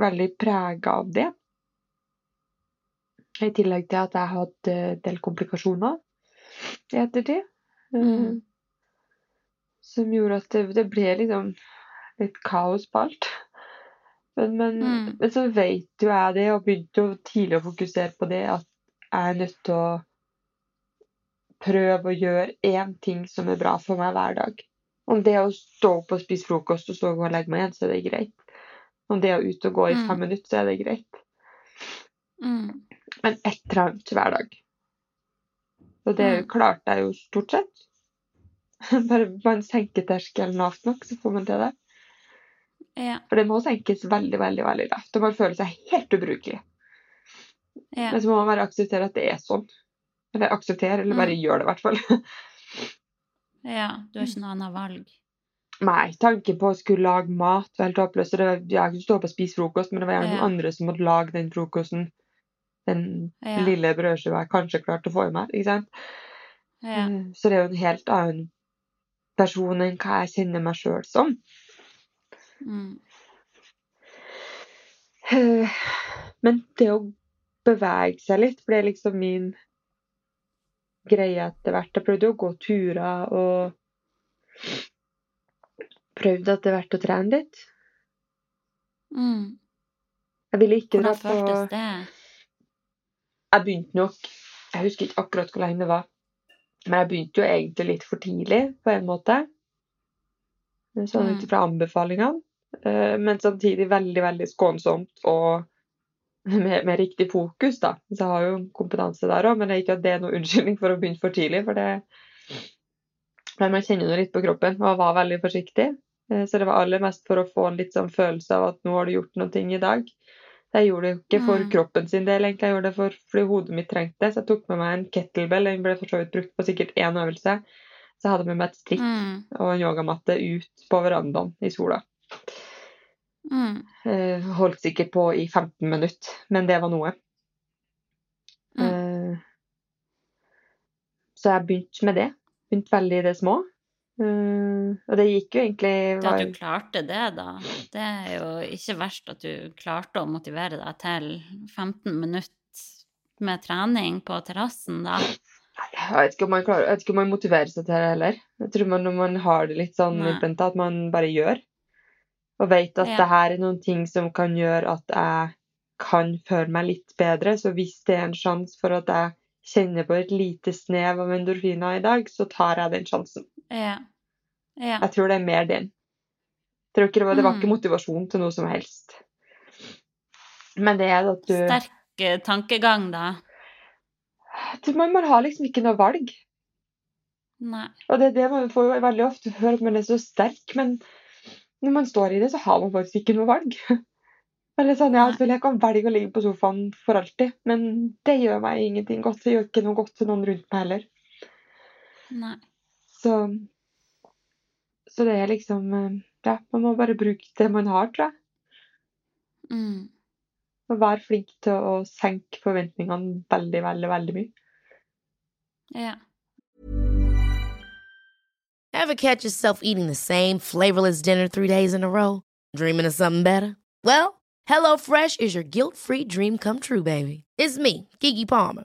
veldig prega av det. I tillegg til at jeg hadde en del komplikasjoner i ettertid. Eh, Mm. Som gjorde at det, det ble liksom litt kaos på alt. Men, men, Mm. men så vet jo jeg det, og begynte jo tidlig å fokusere på det, at jeg er nødt til å prøve å gjøre én ting som er bra for meg hver dag. Om det er å stå opp og spise frokost og så gå og legge meg igjen, så er det greit. Om det er å ut og gå i Mm. fem minutter, så er det greit. Mm. Men et eller annet hver dag. Og det Mm. klarte jeg jo stort sett. Bare man senker terskelen lavt nok, så får man til det. Ja. For det må senkes veldig, veldig veldig lavt. Og man føler seg helt ubrukelig. Ja. Men så må man bare akseptere at det er sånn. Eller akseptere, eller bare Mm. gjøre det, i hvert fall. ja. Du har ikke noe annet valg. Nei, tanken på å skulle lage mat var helt håpløs. så Jeg kunne stå opp og spise frokost, men det var gjerne Ja. noen andre som måtte lage den frokosten. Den Ja. lille brødskiva jeg kanskje klarte å få i meg. ikke sant? Ja. Eh, Så det er jo en helt annen person enn hva jeg kjenner meg sjøl som. Mm. Eh, Men det å bevege seg litt ble liksom min greie etter hvert. Jeg prøvde å gå turer og prøvde etter hvert å trene litt. Mm. Jeg ville ikke dra Hvordan på føltes det? Jeg begynte nok Jeg husker ikke akkurat hvor lenge det var. Men jeg begynte jo egentlig litt for tidlig, på en måte. Sånn Mm. ut ifra anbefalingene. Eh, Men samtidig veldig, veldig skånsomt og med, med riktig fokus, da. Så jeg har jo kompetanse der òg, men det er ikke at det er noe unnskyldning for å begynne for tidlig. For det Men man kjenner jo litt på kroppen, og jeg var veldig forsiktig. Eh, Så det var aller mest for å få en litt sånn følelse av at nå har du gjort noe i dag. Jeg gjorde det jo ikke for Mm. kroppen sin del, egentlig. Jeg gjorde det for, fordi hodet mitt trengte det. Så jeg tok med meg en kettlebell. Den ble for så vidt brukt på sikkert én øvelse. Så jeg hadde med meg et strikk Mm. og en yogamatte ut på verandaen i sola. Mm. Eh, holdt sikkert på i 15 minutter, men det var noe. Eh, så jeg begynte med det. Begynte veldig i det små. Eh, og det gikk jo egentlig Det at du klarte det, da, det er jo ikke verst at du klarte å motivere deg til 15 minutter med trening på terrassen, da. Jeg vet ikke om man klarer, jeg vet ikke om man motiverer seg til det heller. Jeg tror man, når man har det litt sånn Nei. at man bare gjør. Og vet at Ja. det her er noen ting som kan gjøre at jeg kan føle meg litt bedre. Så hvis det er en sjanse for at jeg kjenner på et lite snev av endorfiner i dag, så tar jeg den sjansen. Ja. Ja. Jeg tror det er mer den. Det, var, det var ikke Mm. motivasjon til noe som helst. Men det er at du Sterk eh, tankegang, da. Man, man har liksom ikke noe valg. Nei. Og det er det man får veldig ofte høre at man er så sterk, men når man står i det, så har man faktisk ikke noe valg. Eller sånn, ja, selvfølgelig, Jeg kan velge å ligge på sofaen for alltid, men det gjør meg ingenting godt. Det gjør ikke noe godt til noen rundt meg heller. Nei. Så, så det er liksom eh, Ja, man må bare bruke det man har, tror jeg. Mm. Og være flink til å senke forventningene veldig, veldig, veldig mye. Ja. Ever catch yourself eating the same flavorless dinner three days in a row? Dreaming of something better? Well, HelloFresh is your guilt free dream come true, baby. It's me, Kiki Palmer.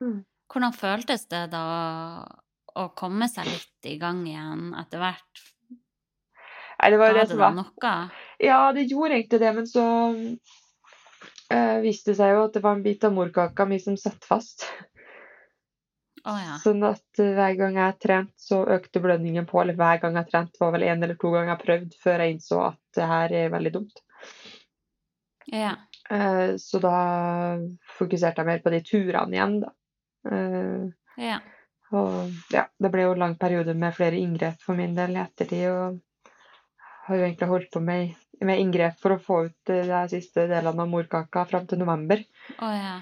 Hvordan føltes det da å komme seg litt i gang igjen etter hvert? Nei, det var Ga det som var. noe? Ja, det gjorde egentlig det, men så eh, viste det seg jo at det var en bit av morkaka mi som satt fast. Oh, ja. Sånn at eh, hver gang jeg trente, så økte blødningen på. Eller hver gang jeg trente, var vel en eller to ganger jeg prøvde før jeg innså at det her er veldig dumt. Ja. Eh, så da fokuserte jeg mer på de turene igjen, da. Eh, Ja. og ja, det ble jo en lang periode med flere inngrep for min del i ettertid. Og har jo egentlig holdt på med, med inngrep for å få ut eh, de siste delene av morkaka fram til november. Oh, ja.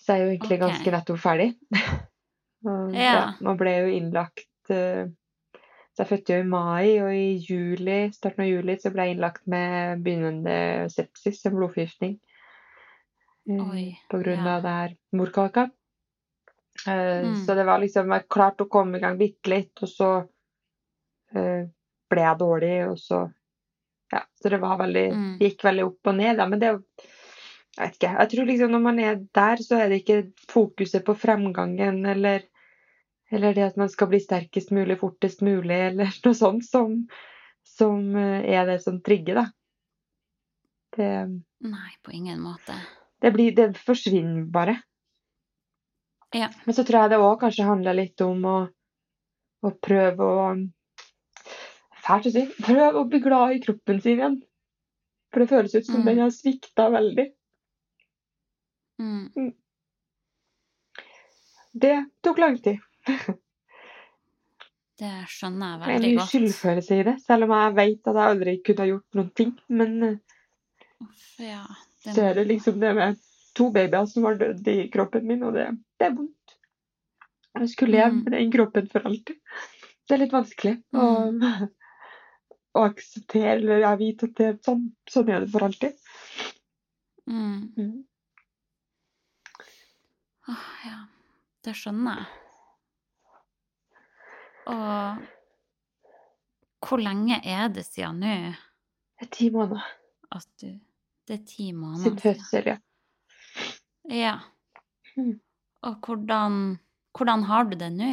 Så jeg er jo egentlig okay. ganske nettopp ferdig. og, Ja. ja, ble jo innlagt eh, Så jeg fødte jo i mai, og i juli, starten av juli så ble jeg innlagt med begynnende sepsis, en blodforgiftning. Oi, På grunn ja. av det her morkaka. Eh, Mm. Så det var liksom Jeg klarte å komme i gang bitte litt, og så eh, ble jeg dårlig, og så Ja, så det var veldig Mm. gikk veldig opp og ned, da. Men det Jeg vet ikke. Jeg tror liksom når man er der, så er det ikke fokuset på fremgangen eller eller det at man skal bli sterkest mulig, fortest mulig, eller noe sånt som, som eh, er det som trigger, da. Det, Nei, på ingen måte. det, blir, det forsvinner bare. Ja. Men så tror jeg det òg kanskje handler litt om å, å prøve å Fælt å si. Prøve å bli glad i kroppen sin igjen. For det føles ut som Mm. den har svikta veldig. Mm. Det tok lang tid. Det skjønner jeg veldig godt. Det er mye skyldfølelse i det, selv om jeg vet at jeg aldri kunne ha gjort noen ting. Men Ja, det så er det liksom det med to babyer som har dødd i kroppen min, og det, det er vondt. Jeg skulle leve Mm. med den kroppen for alltid. Det er litt vanskelig å, å akseptere, eller jeg vite at det er sånn, sånn er det for alltid. mm. Mm. Åh, ja, det skjønner jeg. Og hvor lenge er det siden nå Det er ti måneder at du Det er ti måneder siden fødsel, ja. Ja. Og hvordan, hvordan har du det nå?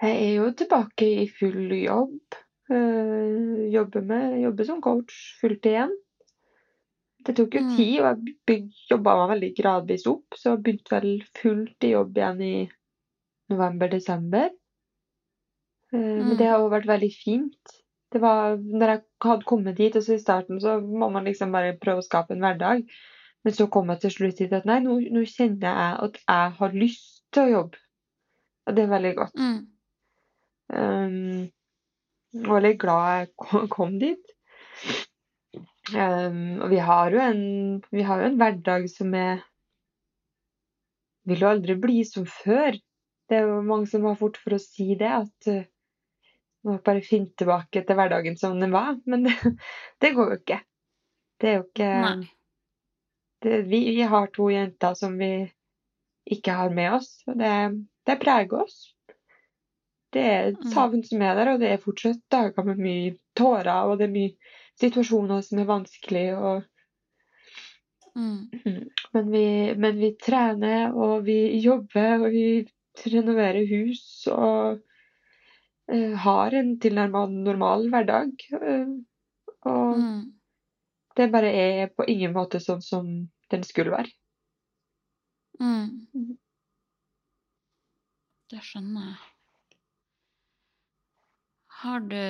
Jeg er jo tilbake i full jobb. Eh, jobber, med, jobber som coach fullt igjen. Det tok jo Mm. tid, og jeg jobba meg veldig gradvis opp. Så jeg begynte vel fullt i jobb igjen i november-desember. Eh, Men Mm. det har jo vært veldig fint. Det var, når jeg hadde kommet dit, og så i starten så må man liksom bare prøve å skape en hverdag. Men så kom jeg til slutt hit at nei, nå, nå kjenner jeg at jeg har lyst til å jobbe. Og det er veldig godt. Mm. Um, jeg var veldig glad jeg kom, kom dit. Um, og vi har en, vi har jo en hverdag som er Vil jo aldri bli som før. Det er jo mange som har fort for å si det, at uh, må bare finne tilbake til hverdagen som den var. Men det, det går jo ikke. Det er jo ikke Nei. Det, vi, vi har to jenter som vi ikke har med oss, og det, det preger oss. Det er et Mm. savn som er der, og det er fortsatt dager med mye tårer, og det er mye situasjoner som er vanskelig. Og, Mm. men, vi, men vi trener, og vi jobber, og vi renoverer hus, og uh, har en tilnærmet normal hverdag. Uh, og Mm. Det bare er på ingen måte sånn som den skulle være. Mm. Mhm. Det skjønner jeg. Har du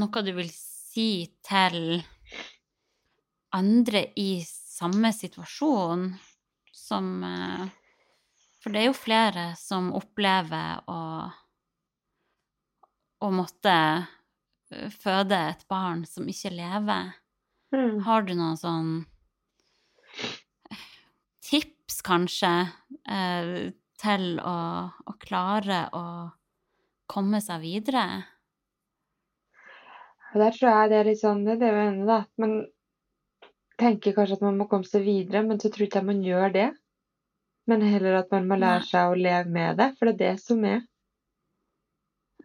noe du vil si til andre i samme situasjon som eh, For det er jo flere som opplever å, å måtte eh, føde et barn som ikke lever. Mm. Har du noen sånn tips, kanskje, eh, til å, å klare å komme seg videre? Der tror jeg det er litt sånn, det er jo enig da, at man tenker kanskje at man må komme seg videre, men så tror ikke jeg man gjør det. Men heller at man må lære seg å leve med det, for det er det som er.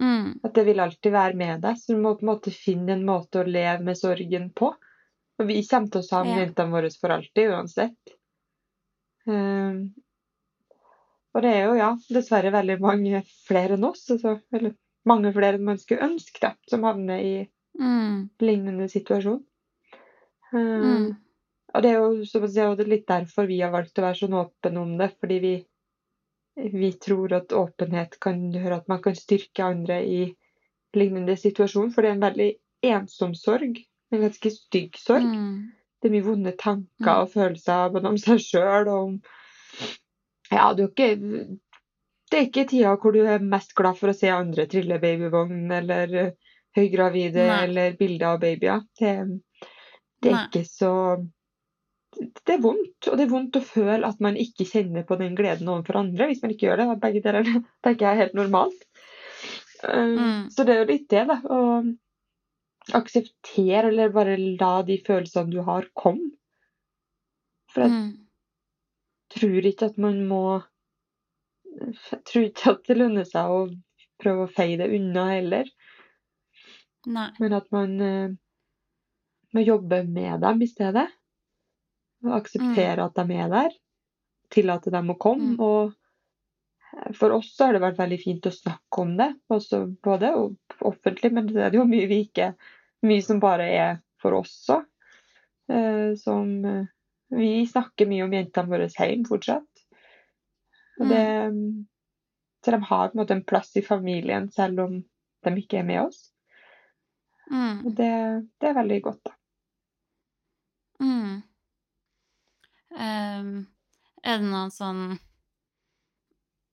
Mm, At det vil alltid være med deg, så du må på en måte finne en måte å leve med sorgen på. Og vi kommer til å savne Ja. jentene våre for alltid, uansett. Um, og det er jo, ja, dessverre veldig mange flere enn oss, altså, eller mange flere enn man skulle ønske, da, som havner i mm, lignende situasjon. Um, mm, Og det er jo som jeg si, og det er litt derfor vi har valgt å være sånn åpne om det, fordi vi, vi tror at åpenhet kan gjøre at man kan styrke andre i lignende situasjon, for det er en veldig ensom sorg. En ganske stygg sorg. mm, Det er mye vonde tanker Mm. og følelser både om seg sjøl og om Ja, du er ikke Det er ikke tida hvor du er mest glad for å se andre trille babyvogn eller eh, høygravide Nei. eller bilder av babyer. Det, det er Nei. ikke så Det er vondt, og det er vondt å føle at man ikke kjenner på den gleden overfor andre hvis man ikke gjør det. Begge deler tenker jeg er helt normalt. Um, Mm. Så det er jo litt det, da. Å akseptere eller bare la de følelsene du har, komme. For jeg mm, tror ikke at man må Jeg tror ikke at det lønner seg å prøve å feie det unna heller, nei. men at man eh, må jobbe med dem i stedet. Og akseptere at de er der. Tillate dem å komme. Mm. Og for oss så har det vært veldig fint å snakke om det, også både offentlig, men det er jo mye vi ikke Mye som bare er for oss òg. eh, som eh, Vi snakker mye om jentene våre hjemme fortsatt. Og det, så de har på en måte en plass i familien selv om de ikke er med oss. Mm. Og det, det er veldig godt, da. Mm. Um, er det noen sånn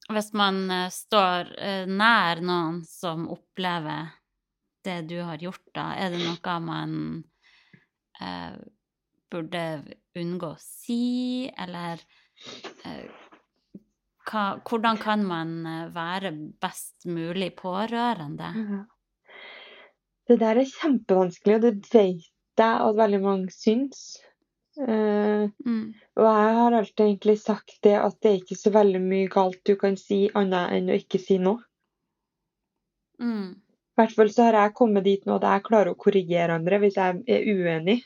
Hvis man eh, står eh, nær noen som opplever det du har gjort, da, er det noe man eh, burde unngå å si, eller eh, hva, hvordan kan man eh, være best mulig pårørende? Det der er kjempevanskelig, og det vet jeg at veldig mange syns. Eh, Mm. og jeg har alltid egentlig sagt det at det er ikke så veldig mye galt du kan si annet enn å ikke si noe. Mm. I hvert fall så har jeg kommet dit nå at jeg klarer å korrigere andre hvis jeg er uenig.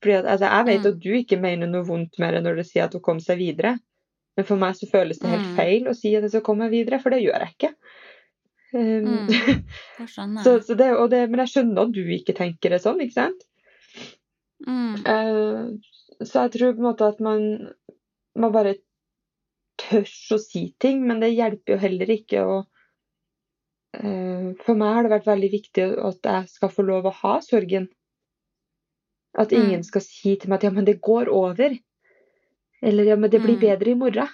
Fordi at, altså, Jeg vet Mm. at du ikke mener noe vondt med det når du sier at hun kom seg videre. Men for meg så føles det helt Mm. feil å si at jeg skal komme meg videre, for det gjør jeg ikke. Um, Mm. Jeg så, så det, det, men jeg skjønner at du ikke tenker det sånn, ikke sant? Mm. Eh, så jeg tror på en måte at man, man bare tør å si ting, men det hjelper jo heller ikke å eh, For meg har det vært veldig viktig at jeg skal få lov å ha sorgen. At Mm. ingen skal si til meg at ja, men det går over. Eller ja, men det blir Mm. bedre i morgen.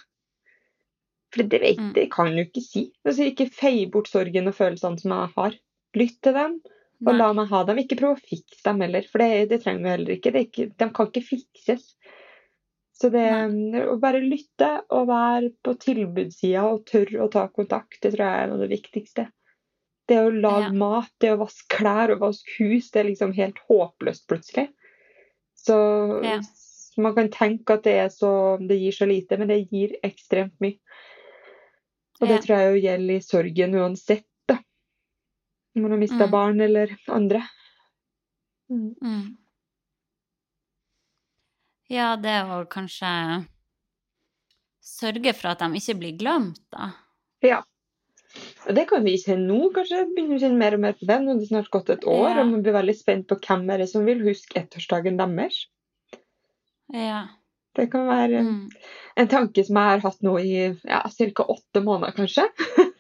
For det vet Mm. det kan du ikke si. Altså, ikke fei bort sorgen og følelsene som jeg har. Lytt til dem, og Nei. la meg ha dem. Ikke prøv å fikse dem heller, for det, det trenger vi heller ikke. Det ikke. De kan ikke fikses. Så det å bare lytte og være på tilbudssida og tørre å ta kontakt, det tror jeg er noe av det viktigste. Det å lage Ja. mat, det å vaske klær og vaske hus, det er liksom helt håpløst plutselig. Så Ja. man kan tenke at det, så, det gir så lite, men det gir ekstremt mye. Og det tror jeg jo gjelder i sorgen uansett. Om man har mista Mm. barn eller andre. Mm. Mm. Ja, det å kanskje sørge for at de ikke blir glemt, da. Ja. Og det kan vi kjenne nå, kanskje. Begynner å kjenne mer og mer på det. Nå er det snart gått et år, Ja. og man blir veldig spent på hvem er det som vil huske ettårsdagen deres. Ja. Det kan være en, Mm. en tanke som jeg har hatt nå i ja, ca. åtte måneder, kanskje.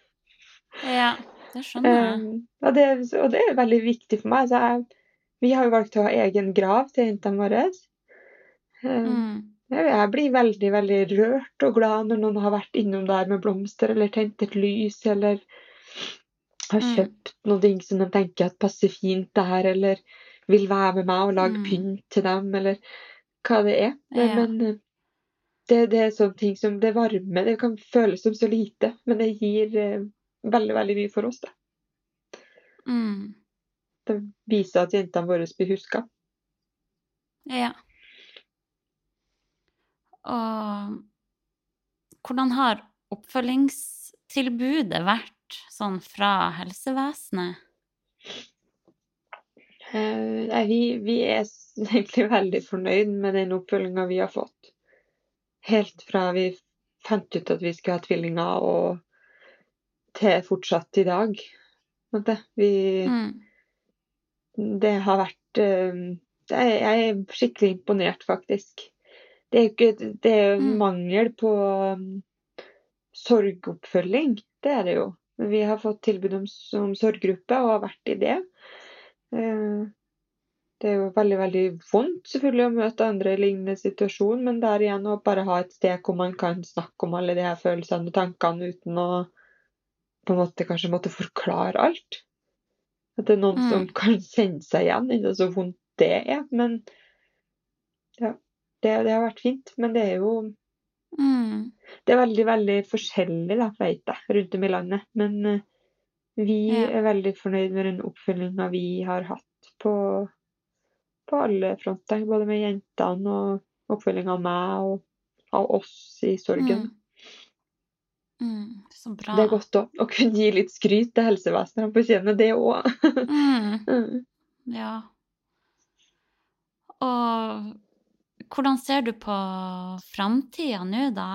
Ja, det skjønner jeg. Og, det, og det er veldig viktig for meg. Så jeg, vi har jo valgt å ha egen grav til jentene våre. Um, Mm. jeg, blir veldig, veldig rørt og glad når noen har vært innom der med blomster, eller tent et lys, eller har Mm. kjøpt noe som de tenker at passer fint der, eller vil være med meg og lage Mm. pynt til dem, eller hva det er. Men, Ja. men eh, det, det er sånne ting som det varme. Det kan føles som så lite, men det gir eh, veldig, veldig mye for oss. da. Mm. Det viser at jentene våre blir huska. Ja. Og hvordan har oppfølgingstilbudet vært sånn fra helsevesenet? Eh, nei, vi, vi er egentlig veldig fornøyd med den oppfølginga vi har fått. Helt fra vi fant ut at vi skulle ha tvillinger, og til fortsatt i dag. Vi, Mm. det har vært eh, det Jeg er skikkelig imponert, faktisk. Det er ikke det er Mm. mangel på um, sorgoppfølging. Det er det jo. Men vi har fått tilbud om, om sorggruppe og har vært i det. Eh, Det er jo veldig veldig vondt selvfølgelig å møte andre i lignende situasjon, men der igjen å bare ha et sted hvor man kan snakke om alle de her følelsene og tankene uten å på en måte kanskje måtte forklare alt. At det er noen Mm. som kan kjenne seg igjen i så vondt det er. Men ja, det, det har vært fint. Men det er jo Mm. det er veldig, veldig forskjellig, da, vet jeg, rundt om i landet. Men eh, vi Ja. er veldig fornøyd med den oppfølginga vi har hatt på, på alle fronter. Både med jentene og oppfølginga av meg og av oss i sorgen. Mm. Mm. Så bra. Det er godt òg å kunne gi litt skryt til helsevesenet. på fortjener det òg. Mm. Ja. Og hvordan ser du på framtida nå, da?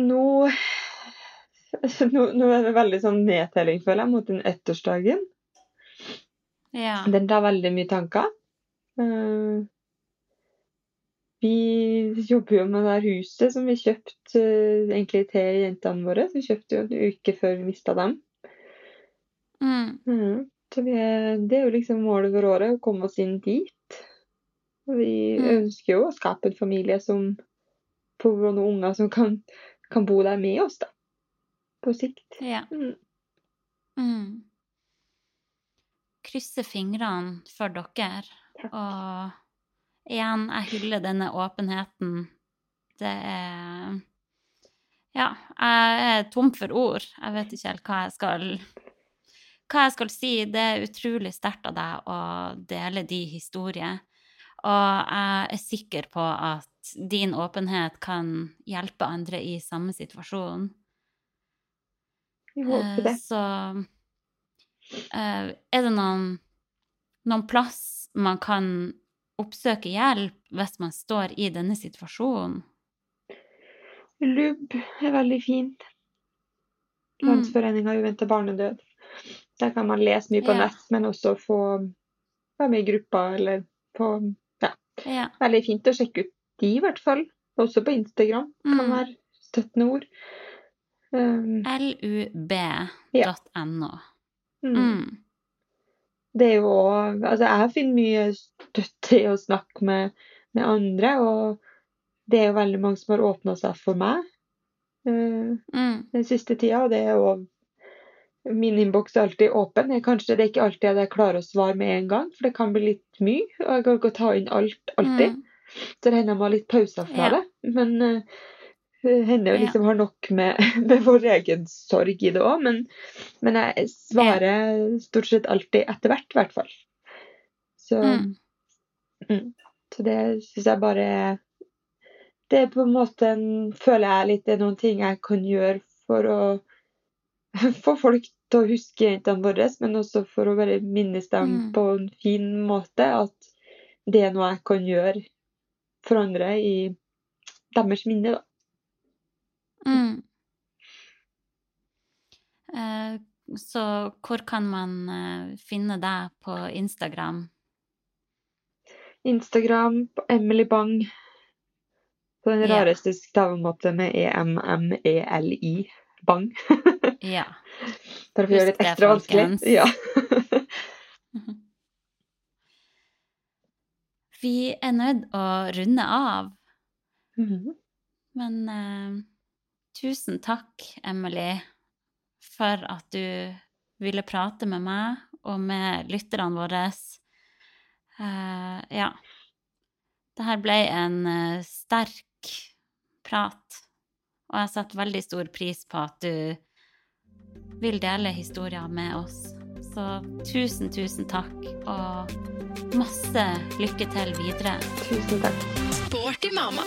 Nå, nå, nå er det veldig sånn nedtelling, føler jeg, mot den ettårsdagen. Ja. Den tar veldig mye tanker. Eh, vi jobber jo med det her huset som vi kjøpte eh, egentlig til jentene våre. Vi kjøpte jo en uke før vi mista dem. Mm. Mhm. Så vi er, det er jo liksom målet for året, å komme oss inn dit. Vi Mm. ønsker jo å skape en familie som får noen unger som kan, kan bo der med oss, da. På sikt. Ja. Mm. Mm. Krysser fingrene for dere. Takk. Og igjen, jeg hyller denne åpenheten. Det er Ja, jeg er tom for ord. Jeg vet ikke helt hva jeg skal hva jeg skal si. Det er utrolig sterkt av deg å dele de historier. Og jeg er sikker på at din åpenhet kan hjelpe andre i samme situasjon. Vi håper Eh, det. Så eh, er det noen, noen plass man kan oppsøke hjelp hvis man står i denne situasjonen? LUB er veldig fint. Mm. Landsforeninga uventa barnedød. Der kan man lese mye på Ja. nett, men også få være med i gruppa eller på Ja. Veldig fint å sjekke ut de, i hvert fall. Også på Instagram kan Mm. være støttende ord. Um, lub.no. mm. Mm. Det er jo òg Altså, jeg finner mye støtte i å snakke med, med andre, og det er jo veldig mange som har åpna seg for meg uh, Mm. den siste tida, og det er jo Min innboks er alltid åpen. Jeg, kanskje det er ikke alltid at jeg klarer å svare med en gang, for det kan bli litt mye. Og jeg kan ikke ta inn alt alltid. Mm. Så det hender jeg må ha litt pauser fra Ja. det. Men uh, hender Ja. liksom har nok med, med vår egen sorg i det òg. Men, men jeg svarer stort sett alltid etter hvert, i hvert fall. Så, Mm. så det syns jeg bare Det er på en måte en, føler jeg litt det er noen ting jeg kan gjøre for å få folk til å huske jentene våre, men også for å bare minnes dem Mm. på en fin måte. At det er noe jeg kan gjøre for andre i deres minne, da. Mm. Eh, så hvor kan man eh, finne deg på Instagram? Instagram på Emily Bang. På den Ja. rareste stavemåten med E E-M-M-E-L-I. Bang. Ja. Bare for å gjøre det litt det, ekstra vanskelig. Ja. Vi er nødt å runde av, Mhm. men eh, tusen takk, Emily, for at du ville prate med meg og med lytterne våre. Uh, ja. Det her ble en uh, sterk prat, og jeg setter veldig stor pris på at du vil dele historier med oss. Så tusen, tusen takk, og masse lykke til videre. Tusen takk. Sporty mamma.